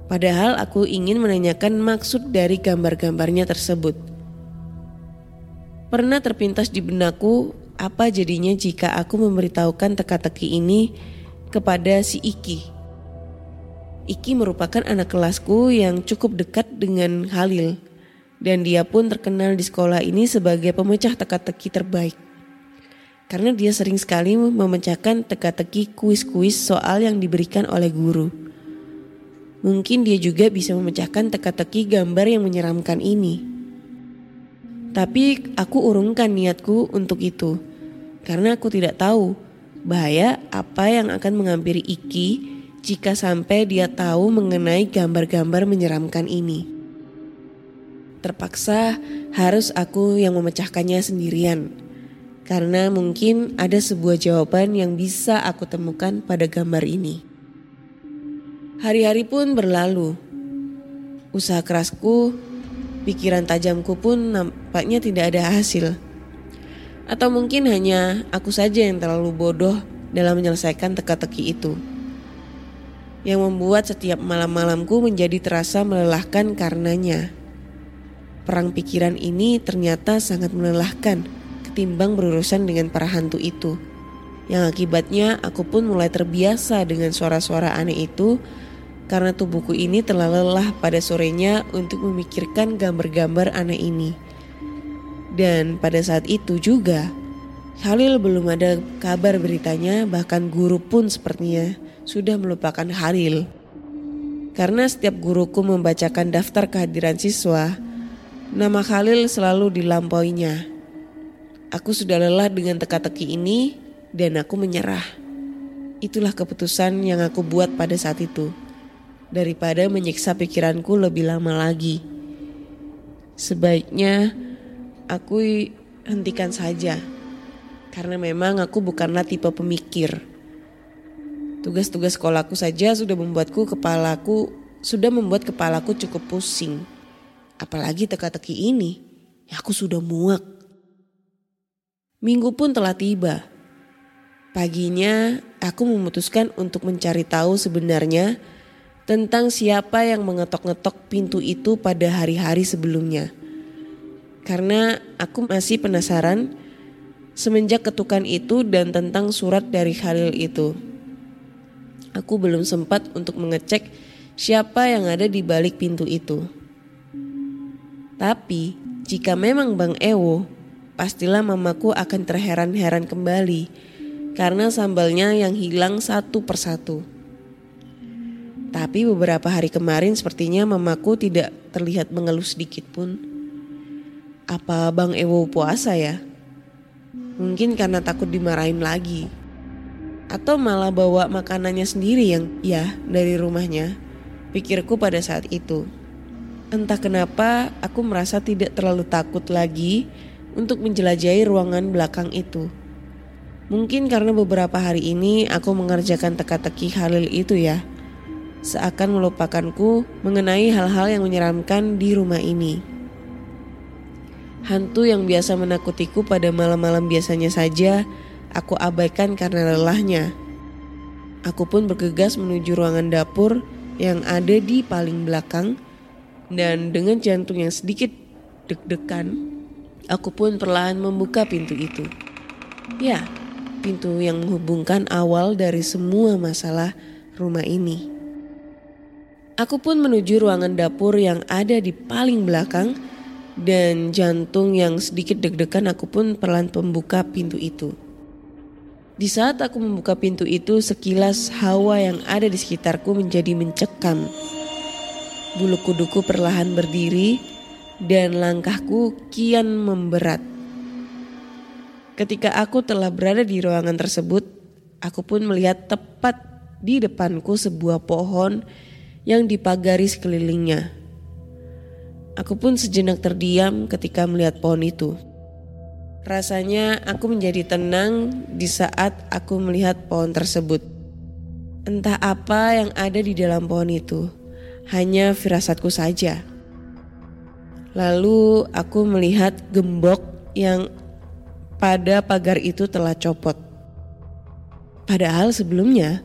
Padahal aku ingin menanyakan maksud dari gambar-gambarnya tersebut. Pernah terpintas di benakku apa jadinya jika aku memberitahukan teka-teki ini kepada si Iki Iki merupakan anak kelasku yang cukup dekat dengan Halil dan dia pun terkenal di sekolah ini sebagai pemecah teka-teki terbaik. Karena dia sering sekali memecahkan teka-teki kuis-kuis soal yang diberikan oleh guru. Mungkin dia juga bisa memecahkan teka-teki gambar yang menyeramkan ini. Tapi aku urungkan niatku untuk itu. Karena aku tidak tahu bahaya apa yang akan menghampiri Iki jika sampai dia tahu mengenai gambar-gambar menyeramkan ini. Terpaksa harus aku yang memecahkannya sendirian, karena mungkin ada sebuah jawaban yang bisa aku temukan pada gambar ini. Hari-hari pun berlalu. Usaha kerasku, pikiran tajamku pun nampaknya tidak ada hasil. Atau mungkin hanya aku saja yang terlalu bodoh dalam menyelesaikan teka-teki itu yang membuat setiap malam-malamku menjadi terasa melelahkan karenanya. Perang pikiran ini ternyata sangat melelahkan ketimbang berurusan dengan para hantu itu. Yang akibatnya aku pun mulai terbiasa dengan suara-suara aneh itu karena tubuhku ini telah lelah pada sorenya untuk memikirkan gambar-gambar aneh ini. Dan pada saat itu juga, Khalil belum ada kabar beritanya bahkan guru pun sepertinya sudah melupakan Khalil. Karena setiap guruku membacakan daftar kehadiran siswa, nama Khalil selalu dilampauinya. Aku sudah lelah dengan teka-teki ini dan aku menyerah. Itulah keputusan yang aku buat pada saat itu. Daripada menyiksa pikiranku lebih lama lagi. Sebaiknya aku hentikan saja. Karena memang aku bukanlah tipe pemikir. Tugas-tugas sekolahku saja sudah membuatku kepalaku sudah membuat kepalaku cukup pusing. Apalagi teka-teki ini, ya aku sudah muak. Minggu pun telah tiba. Paginya, aku memutuskan untuk mencari tahu sebenarnya tentang siapa yang mengetok-ngetok pintu itu pada hari-hari sebelumnya. Karena aku masih penasaran semenjak ketukan itu dan tentang surat dari Khalil itu aku belum sempat untuk mengecek siapa yang ada di balik pintu itu. Tapi, jika memang Bang Ewo, pastilah mamaku akan terheran-heran kembali karena sambalnya yang hilang satu persatu. Tapi beberapa hari kemarin sepertinya mamaku tidak terlihat mengeluh sedikit pun. Apa Bang Ewo puasa ya? Mungkin karena takut dimarahin lagi atau malah bawa makanannya sendiri yang ya dari rumahnya. Pikirku pada saat itu. Entah kenapa aku merasa tidak terlalu takut lagi untuk menjelajahi ruangan belakang itu. Mungkin karena beberapa hari ini aku mengerjakan teka-teki Halil itu ya. Seakan melupakanku mengenai hal-hal yang menyeramkan di rumah ini. Hantu yang biasa menakutiku pada malam-malam biasanya saja aku abaikan karena lelahnya. Aku pun bergegas menuju ruangan dapur yang ada di paling belakang dan dengan jantung yang sedikit deg-degan, aku pun perlahan membuka pintu itu. Ya, pintu yang menghubungkan awal dari semua masalah rumah ini. Aku pun menuju ruangan dapur yang ada di paling belakang dan jantung yang sedikit deg-degan aku pun perlahan membuka pintu itu. Di saat aku membuka pintu itu, sekilas hawa yang ada di sekitarku menjadi mencekam. Bulu kuduku perlahan berdiri dan langkahku kian memberat. Ketika aku telah berada di ruangan tersebut, aku pun melihat tepat di depanku sebuah pohon yang dipagari sekelilingnya. Aku pun sejenak terdiam ketika melihat pohon itu. Rasanya aku menjadi tenang di saat aku melihat pohon tersebut. Entah apa yang ada di dalam pohon itu, hanya firasatku saja. Lalu aku melihat gembok yang pada pagar itu telah copot. Padahal sebelumnya,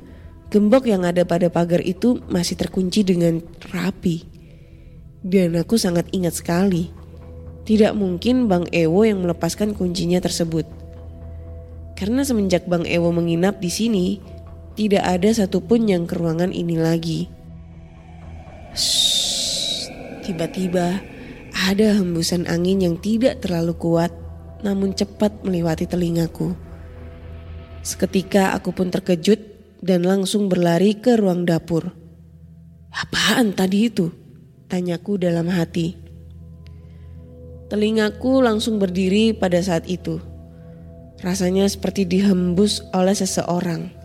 gembok yang ada pada pagar itu masih terkunci dengan rapi. Dan aku sangat ingat sekali tidak mungkin Bang Ewo yang melepaskan kuncinya tersebut. Karena semenjak Bang Ewo menginap di sini, tidak ada satupun yang ke ruangan ini lagi. Tiba-tiba ada hembusan angin yang tidak terlalu kuat, namun cepat melewati telingaku. Seketika aku pun terkejut dan langsung berlari ke ruang dapur. Apaan tadi itu? Tanyaku dalam hati. Telingaku langsung berdiri pada saat itu. Rasanya seperti dihembus oleh seseorang.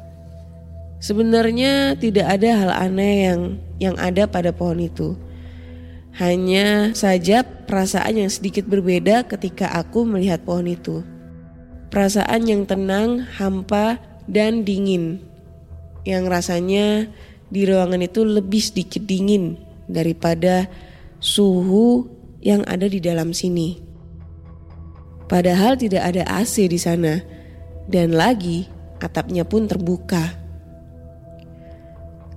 Sebenarnya tidak ada hal aneh yang yang ada pada pohon itu. Hanya saja perasaan yang sedikit berbeda ketika aku melihat pohon itu. Perasaan yang tenang, hampa, dan dingin. Yang rasanya di ruangan itu lebih sedikit dingin daripada suhu yang ada di dalam sini. Padahal tidak ada AC di sana, dan lagi atapnya pun terbuka.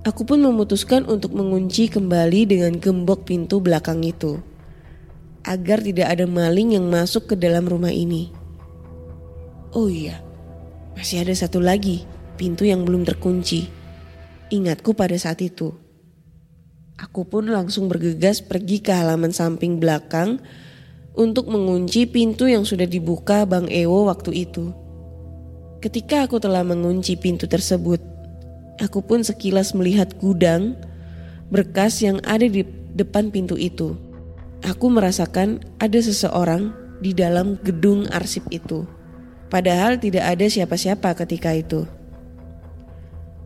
Aku pun memutuskan untuk mengunci kembali dengan gembok pintu belakang itu. agar tidak ada maling yang masuk ke dalam rumah ini. Oh iya, masih ada satu lagi pintu yang belum terkunci. Ingatku pada saat itu. Aku pun langsung bergegas pergi ke halaman samping belakang untuk mengunci pintu yang sudah dibuka Bang Ewo waktu itu. Ketika aku telah mengunci pintu tersebut, aku pun sekilas melihat gudang berkas yang ada di depan pintu itu. Aku merasakan ada seseorang di dalam gedung arsip itu. Padahal tidak ada siapa-siapa ketika itu.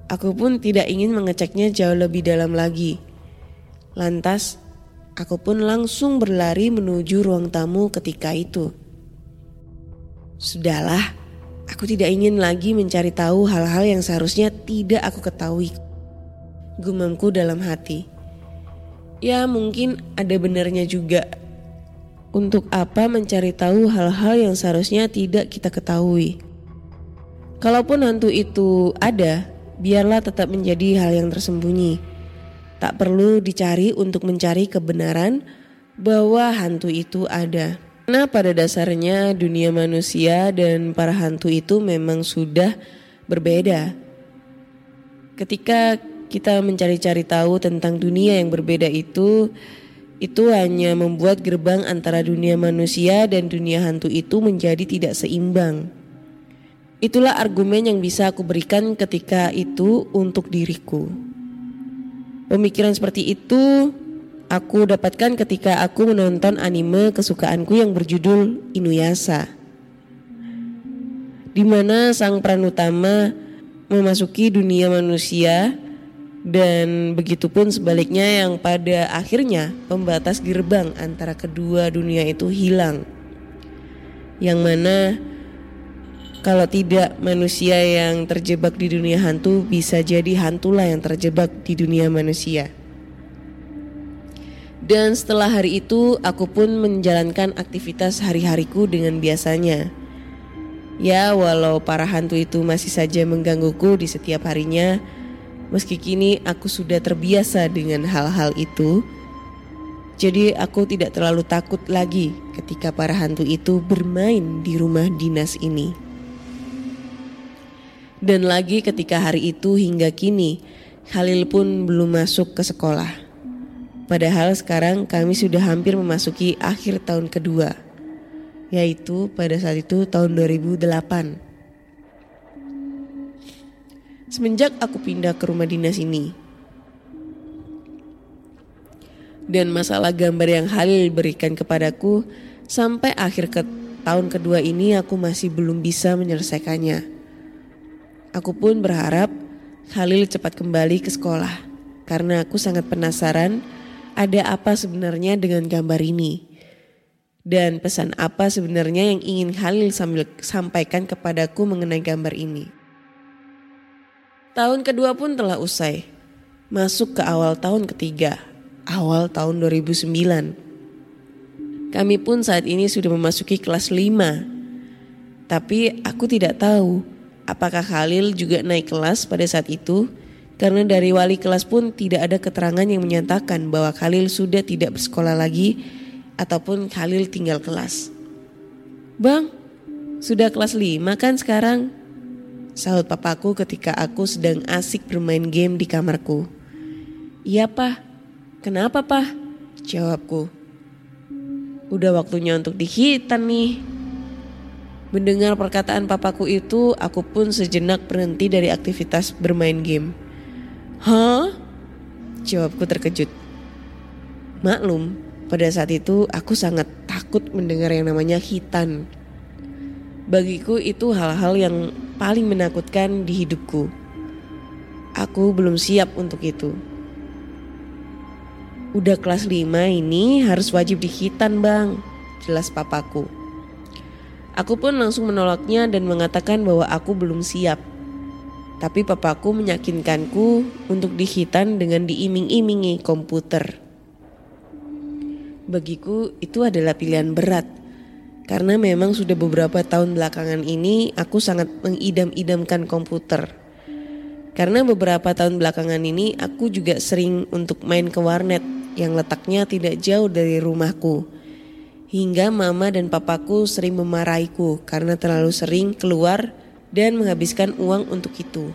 Aku pun tidak ingin mengeceknya jauh lebih dalam lagi. Lantas, aku pun langsung berlari menuju ruang tamu ketika itu. Sudahlah, aku tidak ingin lagi mencari tahu hal-hal yang seharusnya tidak aku ketahui. Gumamku dalam hati. Ya mungkin ada benarnya juga. Untuk apa mencari tahu hal-hal yang seharusnya tidak kita ketahui? Kalaupun hantu itu ada, biarlah tetap menjadi hal yang tersembunyi. Tak perlu dicari untuk mencari kebenaran bahwa hantu itu ada. Karena pada dasarnya dunia manusia dan para hantu itu memang sudah berbeda. Ketika kita mencari-cari tahu tentang dunia yang berbeda itu, itu hanya membuat gerbang antara dunia manusia dan dunia hantu itu menjadi tidak seimbang. Itulah argumen yang bisa aku berikan ketika itu untuk diriku. Pemikiran seperti itu aku dapatkan ketika aku menonton anime kesukaanku yang berjudul Inuyasha. Di mana sang peran utama memasuki dunia manusia dan begitupun sebaliknya yang pada akhirnya pembatas gerbang antara kedua dunia itu hilang. Yang mana kalau tidak manusia yang terjebak di dunia hantu bisa jadi hantulah yang terjebak di dunia manusia. Dan setelah hari itu aku pun menjalankan aktivitas hari-hariku dengan biasanya. Ya walau para hantu itu masih saja menggangguku di setiap harinya, Meski kini aku sudah terbiasa dengan hal-hal itu, jadi aku tidak terlalu takut lagi ketika para hantu itu bermain di rumah dinas ini. Dan lagi ketika hari itu hingga kini, Khalil pun belum masuk ke sekolah. Padahal sekarang kami sudah hampir memasuki akhir tahun kedua, yaitu pada saat itu tahun 2008. Semenjak aku pindah ke rumah dinas ini. Dan masalah gambar yang Halil berikan kepadaku sampai akhir ke tahun kedua ini aku masih belum bisa menyelesaikannya. Aku pun berharap Halil cepat kembali ke sekolah karena aku sangat penasaran ada apa sebenarnya dengan gambar ini. Dan pesan apa sebenarnya yang ingin Halil sambil sampaikan kepadaku mengenai gambar ini. Tahun kedua pun telah usai. Masuk ke awal tahun ketiga, awal tahun 2009. Kami pun saat ini sudah memasuki kelas 5. Tapi aku tidak tahu apakah Khalil juga naik kelas pada saat itu karena dari wali kelas pun tidak ada keterangan yang menyatakan bahwa Khalil sudah tidak bersekolah lagi ataupun Khalil tinggal kelas. Bang, sudah kelas 5 kan sekarang? Sahut papaku ketika aku sedang asik bermain game di kamarku. Iya pah, kenapa pah? Jawabku. Udah waktunya untuk dihitan nih. Mendengar perkataan papaku itu, aku pun sejenak berhenti dari aktivitas bermain game. Hah? Jawabku terkejut. Maklum, pada saat itu aku sangat takut mendengar yang namanya hitan. Bagiku itu hal-hal yang paling menakutkan di hidupku. Aku belum siap untuk itu. Udah kelas 5 ini harus wajib dihitan bang, jelas papaku. Aku pun langsung menolaknya dan mengatakan bahwa aku belum siap. Tapi papaku meyakinkanku untuk dihitan dengan diiming-imingi komputer. Bagiku itu adalah pilihan berat karena memang sudah beberapa tahun belakangan ini aku sangat mengidam-idamkan komputer. Karena beberapa tahun belakangan ini aku juga sering untuk main ke warnet yang letaknya tidak jauh dari rumahku. Hingga mama dan papaku sering memarahiku karena terlalu sering keluar dan menghabiskan uang untuk itu.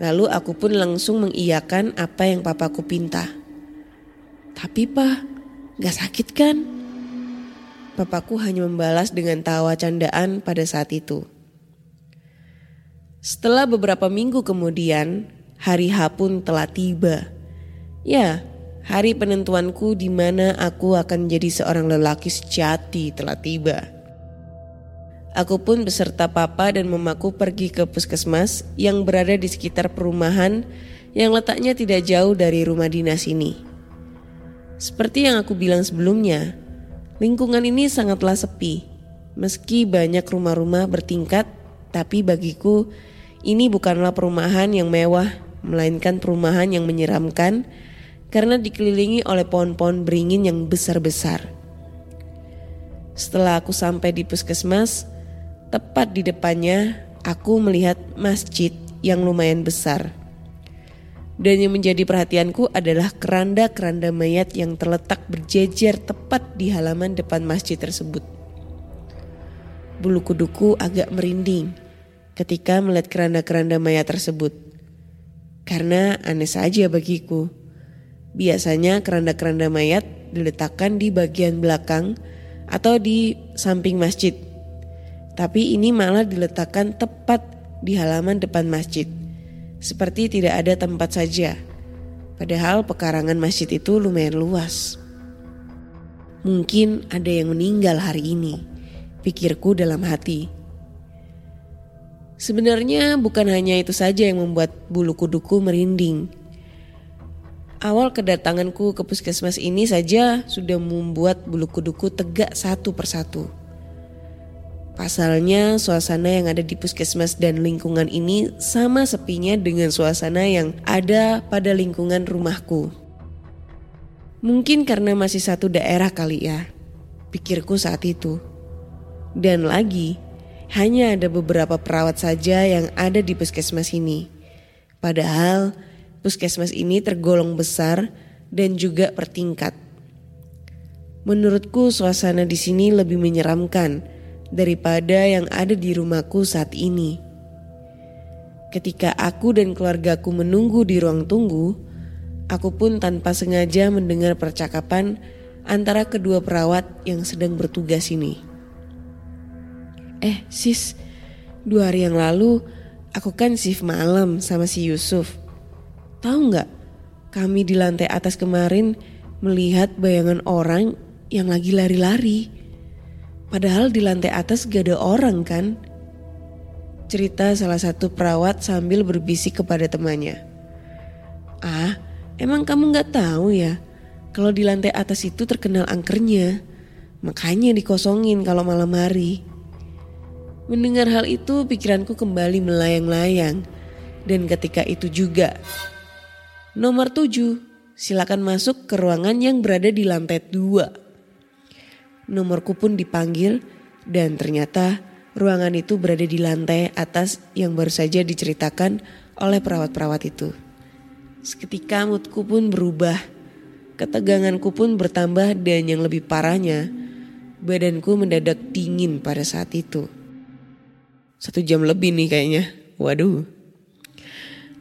Lalu aku pun langsung mengiyakan apa yang papaku pinta. Tapi pak, gak sakit kan? Papaku hanya membalas dengan tawa candaan pada saat itu. Setelah beberapa minggu kemudian, hari H pun telah tiba. Ya, hari penentuanku di mana aku akan menjadi seorang lelaki sejati telah tiba. Aku pun beserta papa dan mamaku pergi ke puskesmas yang berada di sekitar perumahan yang letaknya tidak jauh dari rumah dinas ini. Seperti yang aku bilang sebelumnya, lingkungan ini sangatlah sepi. Meski banyak rumah-rumah bertingkat, tapi bagiku ini bukanlah perumahan yang mewah, melainkan perumahan yang menyeramkan karena dikelilingi oleh pohon-pohon beringin yang besar-besar. Setelah aku sampai di puskesmas, tepat di depannya aku melihat masjid yang lumayan besar. Dan yang menjadi perhatianku adalah keranda-keranda mayat yang terletak berjejer tepat di halaman depan masjid tersebut. Bulu kuduku agak merinding ketika melihat keranda-keranda mayat tersebut. Karena aneh saja bagiku. Biasanya keranda-keranda mayat diletakkan di bagian belakang atau di samping masjid. Tapi ini malah diletakkan tepat di halaman depan masjid seperti tidak ada tempat saja. Padahal pekarangan masjid itu lumayan luas. Mungkin ada yang meninggal hari ini, pikirku dalam hati. Sebenarnya bukan hanya itu saja yang membuat bulu kuduku merinding. Awal kedatanganku ke puskesmas ini saja sudah membuat bulu kuduku tegak satu persatu. Pasalnya suasana yang ada di puskesmas dan lingkungan ini sama sepinya dengan suasana yang ada pada lingkungan rumahku. Mungkin karena masih satu daerah kali ya, pikirku saat itu. Dan lagi, hanya ada beberapa perawat saja yang ada di puskesmas ini. Padahal puskesmas ini tergolong besar dan juga bertingkat. Menurutku suasana di sini lebih menyeramkan daripada yang ada di rumahku saat ini. Ketika aku dan keluargaku menunggu di ruang tunggu, aku pun tanpa sengaja mendengar percakapan antara kedua perawat yang sedang bertugas ini. Eh sis, dua hari yang lalu aku kan shift malam sama si Yusuf. Tahu nggak? Kami di lantai atas kemarin melihat bayangan orang yang lagi lari-lari. Padahal di lantai atas gak ada orang kan? Cerita salah satu perawat sambil berbisik kepada temannya. Ah, emang kamu gak tahu ya? Kalau di lantai atas itu terkenal angkernya. Makanya dikosongin kalau malam hari. Mendengar hal itu pikiranku kembali melayang-layang. Dan ketika itu juga. Nomor tujuh, silakan masuk ke ruangan yang berada di lantai dua. Nomorku pun dipanggil dan ternyata ruangan itu berada di lantai atas yang baru saja diceritakan oleh perawat-perawat itu. Seketika moodku pun berubah. Keteganganku pun bertambah dan yang lebih parahnya, badanku mendadak dingin pada saat itu. Satu jam lebih nih kayaknya. Waduh.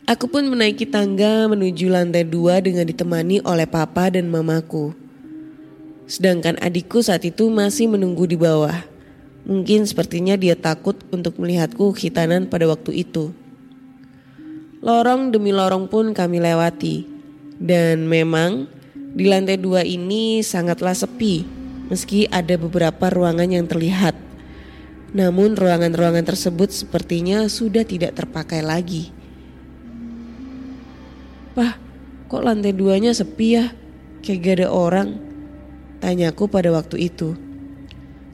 Aku pun menaiki tangga menuju lantai dua dengan ditemani oleh papa dan mamaku. Sedangkan adikku saat itu masih menunggu di bawah. Mungkin sepertinya dia takut untuk melihatku khitanan pada waktu itu. Lorong demi lorong pun kami lewati. Dan memang di lantai dua ini sangatlah sepi. Meski ada beberapa ruangan yang terlihat. Namun ruangan-ruangan tersebut sepertinya sudah tidak terpakai lagi. Pah, kok lantai duanya sepi ya? Kayak gak ada orang. Tanyaku pada waktu itu.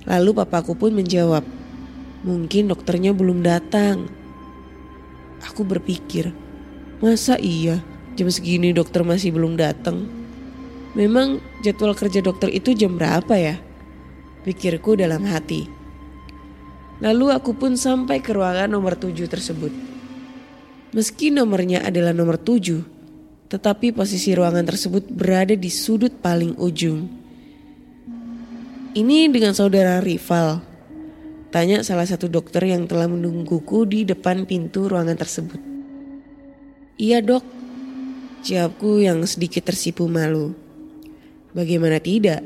Lalu papaku pun menjawab, mungkin dokternya belum datang. Aku berpikir, masa iya jam segini dokter masih belum datang? Memang jadwal kerja dokter itu jam berapa ya? Pikirku dalam hati. Lalu aku pun sampai ke ruangan nomor tujuh tersebut. Meski nomornya adalah nomor tujuh, tetapi posisi ruangan tersebut berada di sudut paling ujung. Ini dengan saudara rival. Tanya salah satu dokter yang telah menungguku di depan pintu ruangan tersebut. Iya dok, jawabku yang sedikit tersipu malu. Bagaimana tidak,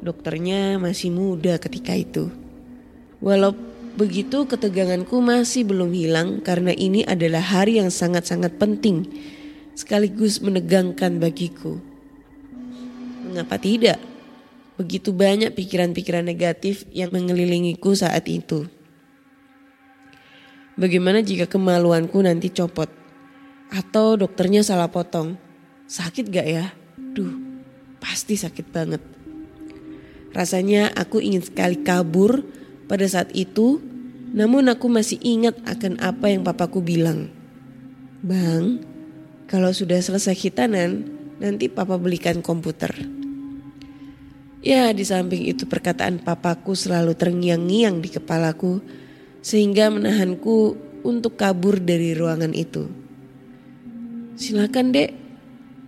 dokternya masih muda ketika itu. Walau begitu keteganganku masih belum hilang karena ini adalah hari yang sangat-sangat penting sekaligus menegangkan bagiku. Mengapa tidak? Begitu banyak pikiran-pikiran negatif yang mengelilingiku saat itu. Bagaimana jika kemaluanku nanti copot? Atau dokternya salah potong? Sakit gak ya? Duh, pasti sakit banget. Rasanya aku ingin sekali kabur pada saat itu, namun aku masih ingat akan apa yang papaku bilang. Bang, kalau sudah selesai hitanan, nanti papa belikan komputer. Ya, di samping itu perkataan papaku selalu terngiang-ngiang di kepalaku sehingga menahanku untuk kabur dari ruangan itu. Silakan, Dek.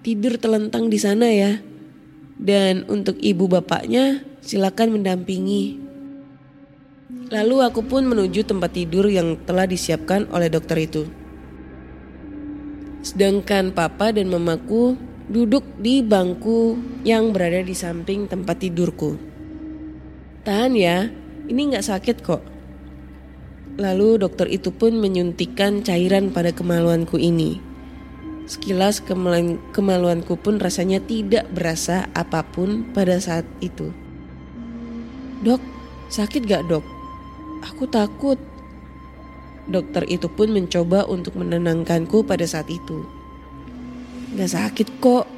Tidur telentang di sana ya. Dan untuk ibu bapaknya, silakan mendampingi. Lalu aku pun menuju tempat tidur yang telah disiapkan oleh dokter itu. Sedangkan papa dan mamaku duduk di bangku yang berada di samping tempat tidurku. Tahan ya, ini nggak sakit kok. Lalu dokter itu pun menyuntikkan cairan pada kemaluanku ini. Sekilas kemaluan, kemaluanku pun rasanya tidak berasa apa pun pada saat itu. Dok, sakit gak dok? Aku takut. Dokter itu pun mencoba untuk menenangkanku pada saat itu. Gak sakit kok,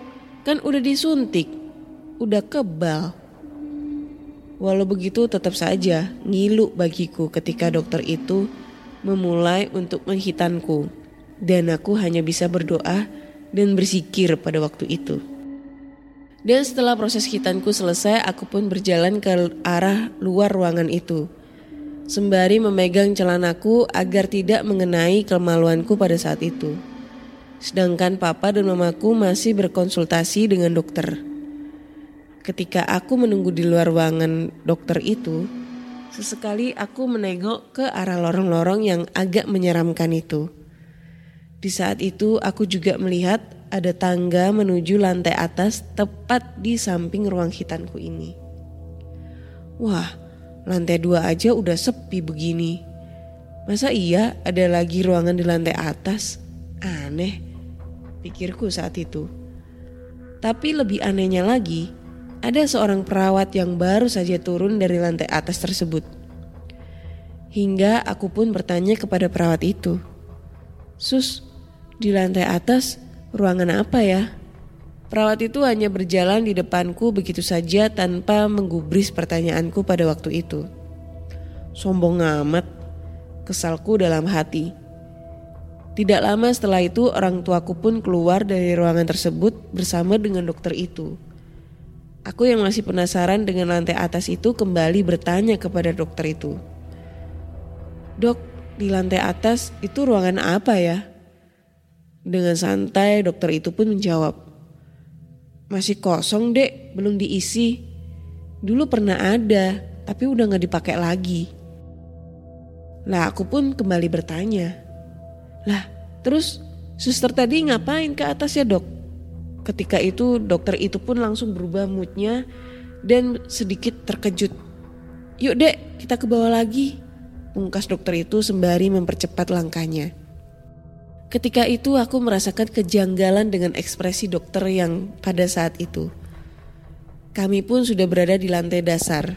kan udah disuntik, udah kebal. Walau begitu tetap saja ngilu bagiku ketika dokter itu memulai untuk menghitanku. Dan aku hanya bisa berdoa dan bersikir pada waktu itu. Dan setelah proses hitanku selesai, aku pun berjalan ke arah luar ruangan itu. Sembari memegang celanaku agar tidak mengenai kemaluanku pada saat itu. Sedangkan papa dan mamaku masih berkonsultasi dengan dokter. Ketika aku menunggu di luar ruangan dokter itu, sesekali aku menengok ke arah lorong-lorong yang agak menyeramkan itu. Di saat itu aku juga melihat ada tangga menuju lantai atas tepat di samping ruang hitanku ini. Wah, lantai dua aja udah sepi begini. Masa iya ada lagi ruangan di lantai atas? Aneh pikirku saat itu. Tapi lebih anehnya lagi, ada seorang perawat yang baru saja turun dari lantai atas tersebut. Hingga aku pun bertanya kepada perawat itu, "Sus, di lantai atas ruangan apa ya?" Perawat itu hanya berjalan di depanku begitu saja tanpa menggubris pertanyaanku pada waktu itu. Sombong amat, kesalku dalam hati. Tidak lama setelah itu orang tuaku pun keluar dari ruangan tersebut bersama dengan dokter itu. Aku yang masih penasaran dengan lantai atas itu kembali bertanya kepada dokter itu. Dok, di lantai atas itu ruangan apa ya? Dengan santai dokter itu pun menjawab. Masih kosong dek, belum diisi. Dulu pernah ada, tapi udah gak dipakai lagi. Lah aku pun kembali bertanya. Lah terus suster tadi ngapain ke atas ya dok? Ketika itu dokter itu pun langsung berubah moodnya dan sedikit terkejut. Yuk dek kita ke bawah lagi. Pungkas dokter itu sembari mempercepat langkahnya. Ketika itu aku merasakan kejanggalan dengan ekspresi dokter yang pada saat itu. Kami pun sudah berada di lantai dasar.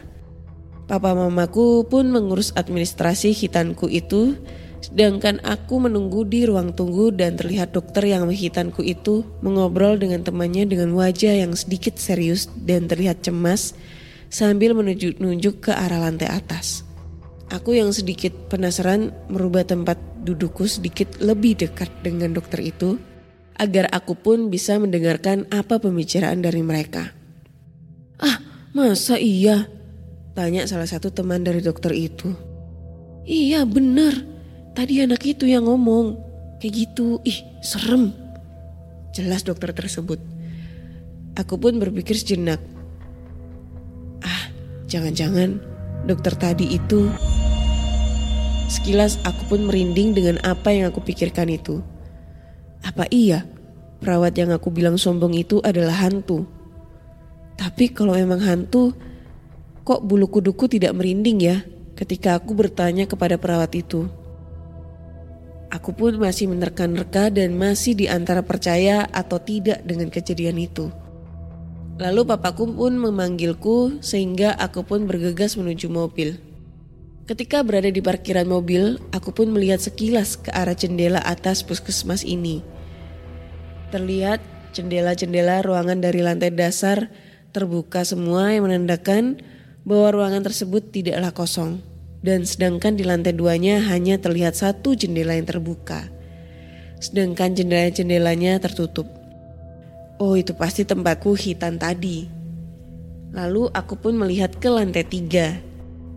Papa mamaku pun mengurus administrasi hitanku itu Sedangkan aku menunggu di ruang tunggu dan terlihat dokter yang menghitanku itu mengobrol dengan temannya dengan wajah yang sedikit serius dan terlihat cemas sambil menunjuk-nunjuk ke arah lantai atas. Aku yang sedikit penasaran merubah tempat dudukku sedikit lebih dekat dengan dokter itu agar aku pun bisa mendengarkan apa pembicaraan dari mereka. Ah, masa iya? Tanya salah satu teman dari dokter itu. Iya benar, Tadi anak itu yang ngomong. Kayak gitu, ih serem. Jelas dokter tersebut. Aku pun berpikir sejenak. Ah, Jangan-jangan dokter tadi itu... Sekilas aku pun merinding dengan apa yang aku pikirkan itu. Apa iya perawat yang aku bilang sombong itu adalah hantu? Tapi kalau memang hantu, kok bulu kuduku tidak merinding ya ketika aku bertanya kepada perawat itu. Aku pun masih menerka-nerka dan masih di antara percaya atau tidak dengan kejadian itu. Lalu papaku pun memanggilku sehingga aku pun bergegas menuju mobil. Ketika berada di parkiran mobil, aku pun melihat sekilas ke arah jendela atas puskesmas ini. Terlihat jendela-jendela ruangan dari lantai dasar terbuka semua yang menandakan bahwa ruangan tersebut tidaklah kosong. Dan sedangkan di lantai duanya hanya terlihat satu jendela yang terbuka. Sedangkan jendela-jendelanya tertutup. Oh itu pasti tempatku hitam tadi. Lalu aku pun melihat ke lantai tiga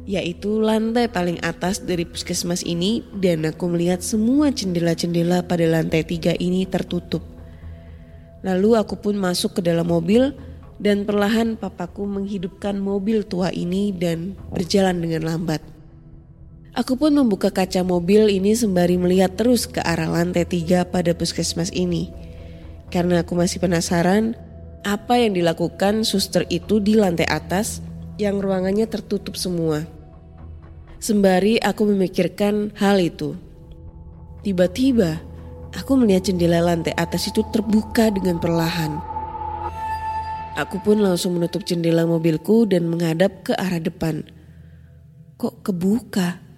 yaitu lantai paling atas dari puskesmas ini dan aku melihat semua jendela-jendela pada lantai tiga ini tertutup. Lalu aku pun masuk ke dalam mobil dan perlahan papaku menghidupkan mobil tua ini dan berjalan dengan lambat. Aku pun membuka kaca mobil ini sembari melihat terus ke arah lantai tiga pada puskesmas ini. Karena aku masih penasaran apa yang dilakukan suster itu di lantai atas yang ruangannya tertutup semua. Sembari aku memikirkan hal itu. Tiba-tiba, aku melihat jendela lantai atas itu terbuka dengan perlahan. Aku pun langsung menutup jendela mobilku dan menghadap ke arah depan. Kok kebuka?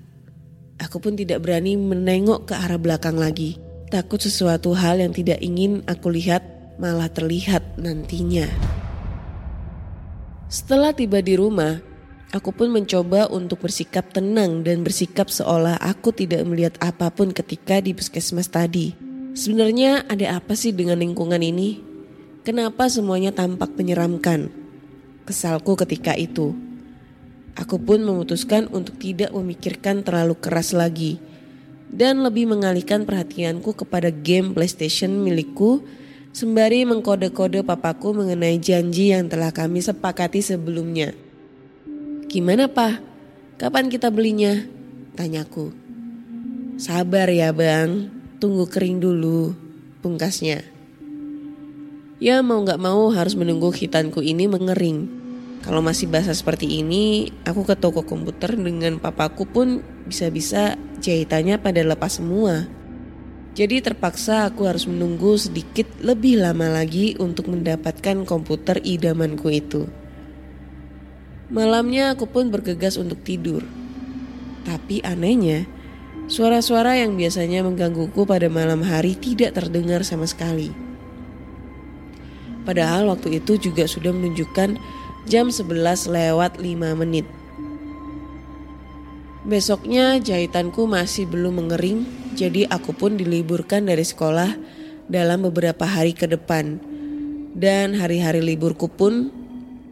Aku pun tidak berani menengok ke arah belakang lagi. Takut sesuatu hal yang tidak ingin aku lihat malah terlihat nantinya. Setelah tiba di rumah, aku pun mencoba untuk bersikap tenang dan bersikap seolah aku tidak melihat apa pun ketika di puskesmas tadi. Sebenarnya ada apa sih dengan lingkungan ini? Kenapa semuanya tampak menyeramkan? Kesalku ketika itu. Aku pun memutuskan untuk tidak memikirkan terlalu keras lagi dan lebih mengalihkan perhatianku kepada game PlayStation milikku sembari mengkode-kode papaku mengenai janji yang telah kami sepakati sebelumnya. Gimana pak? Kapan kita belinya? Tanyaku. Sabar ya bang, tunggu kering dulu, pungkasnya. Ya mau gak mau harus menunggu hitanku ini mengering. Kalau masih basah seperti ini, aku ke toko komputer dengan papaku pun bisa-bisa jahitannya pada lepas semua. Jadi terpaksa aku harus menunggu sedikit lebih lama lagi untuk mendapatkan komputer idamanku itu. Malamnya aku pun bergegas untuk tidur. Tapi anehnya, suara-suara yang biasanya menggangguku pada malam hari tidak terdengar sama sekali. Padahal waktu itu juga sudah menunjukkan jam 11 lewat 5 menit. Besoknya jahitanku masih belum mengering, jadi aku pun diliburkan dari sekolah dalam beberapa hari ke depan. Dan hari-hari liburku pun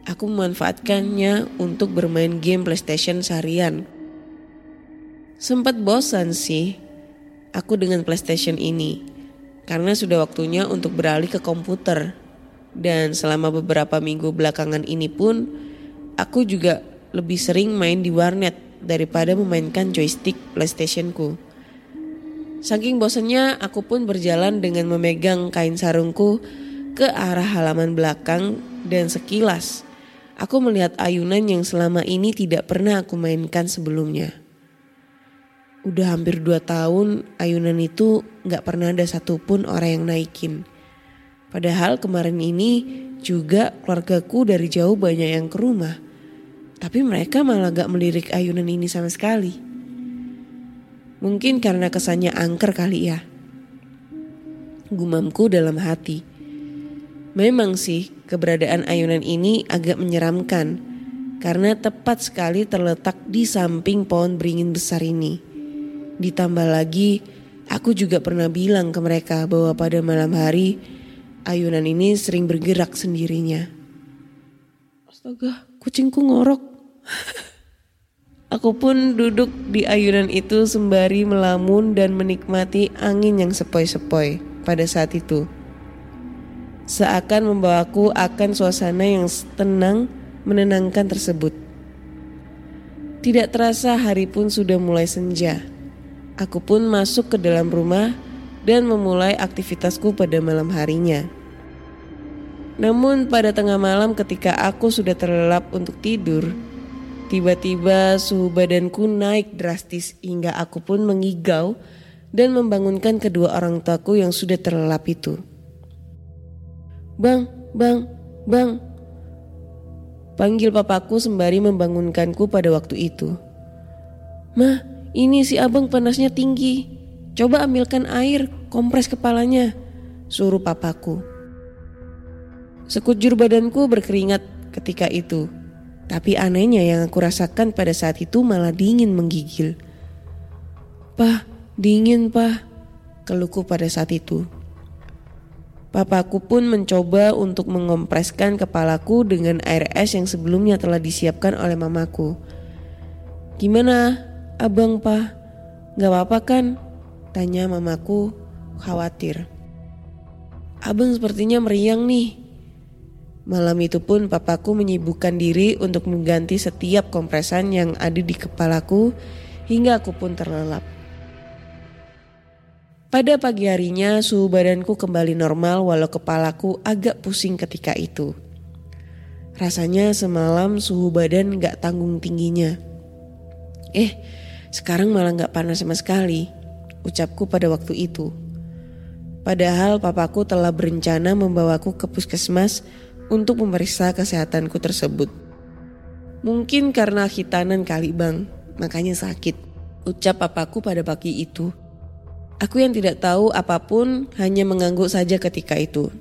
aku memanfaatkannya untuk bermain game PlayStation seharian. Sempat bosan sih aku dengan PlayStation ini karena sudah waktunya untuk beralih ke komputer. Dan selama beberapa minggu belakangan ini pun aku juga lebih sering main di warnet daripada memainkan joystick PlayStationku. Saking bosannya, aku pun berjalan dengan memegang kain sarungku ke arah halaman belakang dan sekilas aku melihat ayunan yang selama ini tidak pernah aku mainkan sebelumnya. Udah hampir dua tahun ayunan itu gak pernah ada satupun orang yang naikin. Padahal kemarin ini juga keluargaku dari jauh banyak yang ke rumah. Tapi mereka malah gak melirik ayunan ini sama sekali. Mungkin karena kesannya angker kali ya. Gumamku dalam hati. Memang sih keberadaan ayunan ini agak menyeramkan karena tepat sekali terletak di samping pohon beringin besar ini. Ditambah lagi, aku juga pernah bilang ke mereka bahwa pada malam hari ayunan ini sering bergerak sendirinya. Astaga, kucingku ngorok. Aku pun duduk di ayunan itu sembari melamun dan menikmati angin yang sepoi-sepoi pada saat itu. Seakan membawaku akan suasana yang tenang, menenangkan tersebut. Tidak terasa hari pun sudah mulai senja. Aku pun masuk ke dalam rumah dan memulai aktivitasku pada malam harinya. Namun pada tengah malam ketika aku sudah terlelap untuk tidur, tiba-tiba suhu badanku naik drastis hingga aku pun mengigau dan membangunkan kedua orang tuaku yang sudah terlelap itu. Bang, bang, bang. Panggil papaku sembari membangunkanku pada waktu itu. Mah, ini si abang panasnya tinggi. Coba ambilkan air, kompres kepalanya. Suruh papaku. Sekujur badanku berkeringat ketika itu. Tapi anehnya yang aku rasakan pada saat itu malah dingin menggigil. Pah, dingin pah, keluhku pada saat itu. Papaku pun mencoba untuk mengompreskan kepalaku dengan air es yang sebelumnya telah disiapkan oleh mamaku. Gimana, abang pah? Gak apa-apa kan? Tanya mamaku khawatir. Abang sepertinya meriang nih, Malam itu pun papaku menyibukkan diri untuk mengganti setiap kompresan yang ada di kepalaku hingga aku pun terlelap. Pada pagi harinya suhu badanku kembali normal walau kepalaku agak pusing ketika itu. Rasanya semalam suhu badan gak tanggung tingginya. Eh, sekarang malah gak panas sama sekali, ucapku pada waktu itu. Padahal papaku telah berencana membawaku ke puskesmas untuk memeriksa kesehatanku tersebut. Mungkin karena hitanan kali bang, makanya sakit. Ucap papaku pada pagi itu. Aku yang tidak tahu apa pun hanya mengangguk saja ketika itu.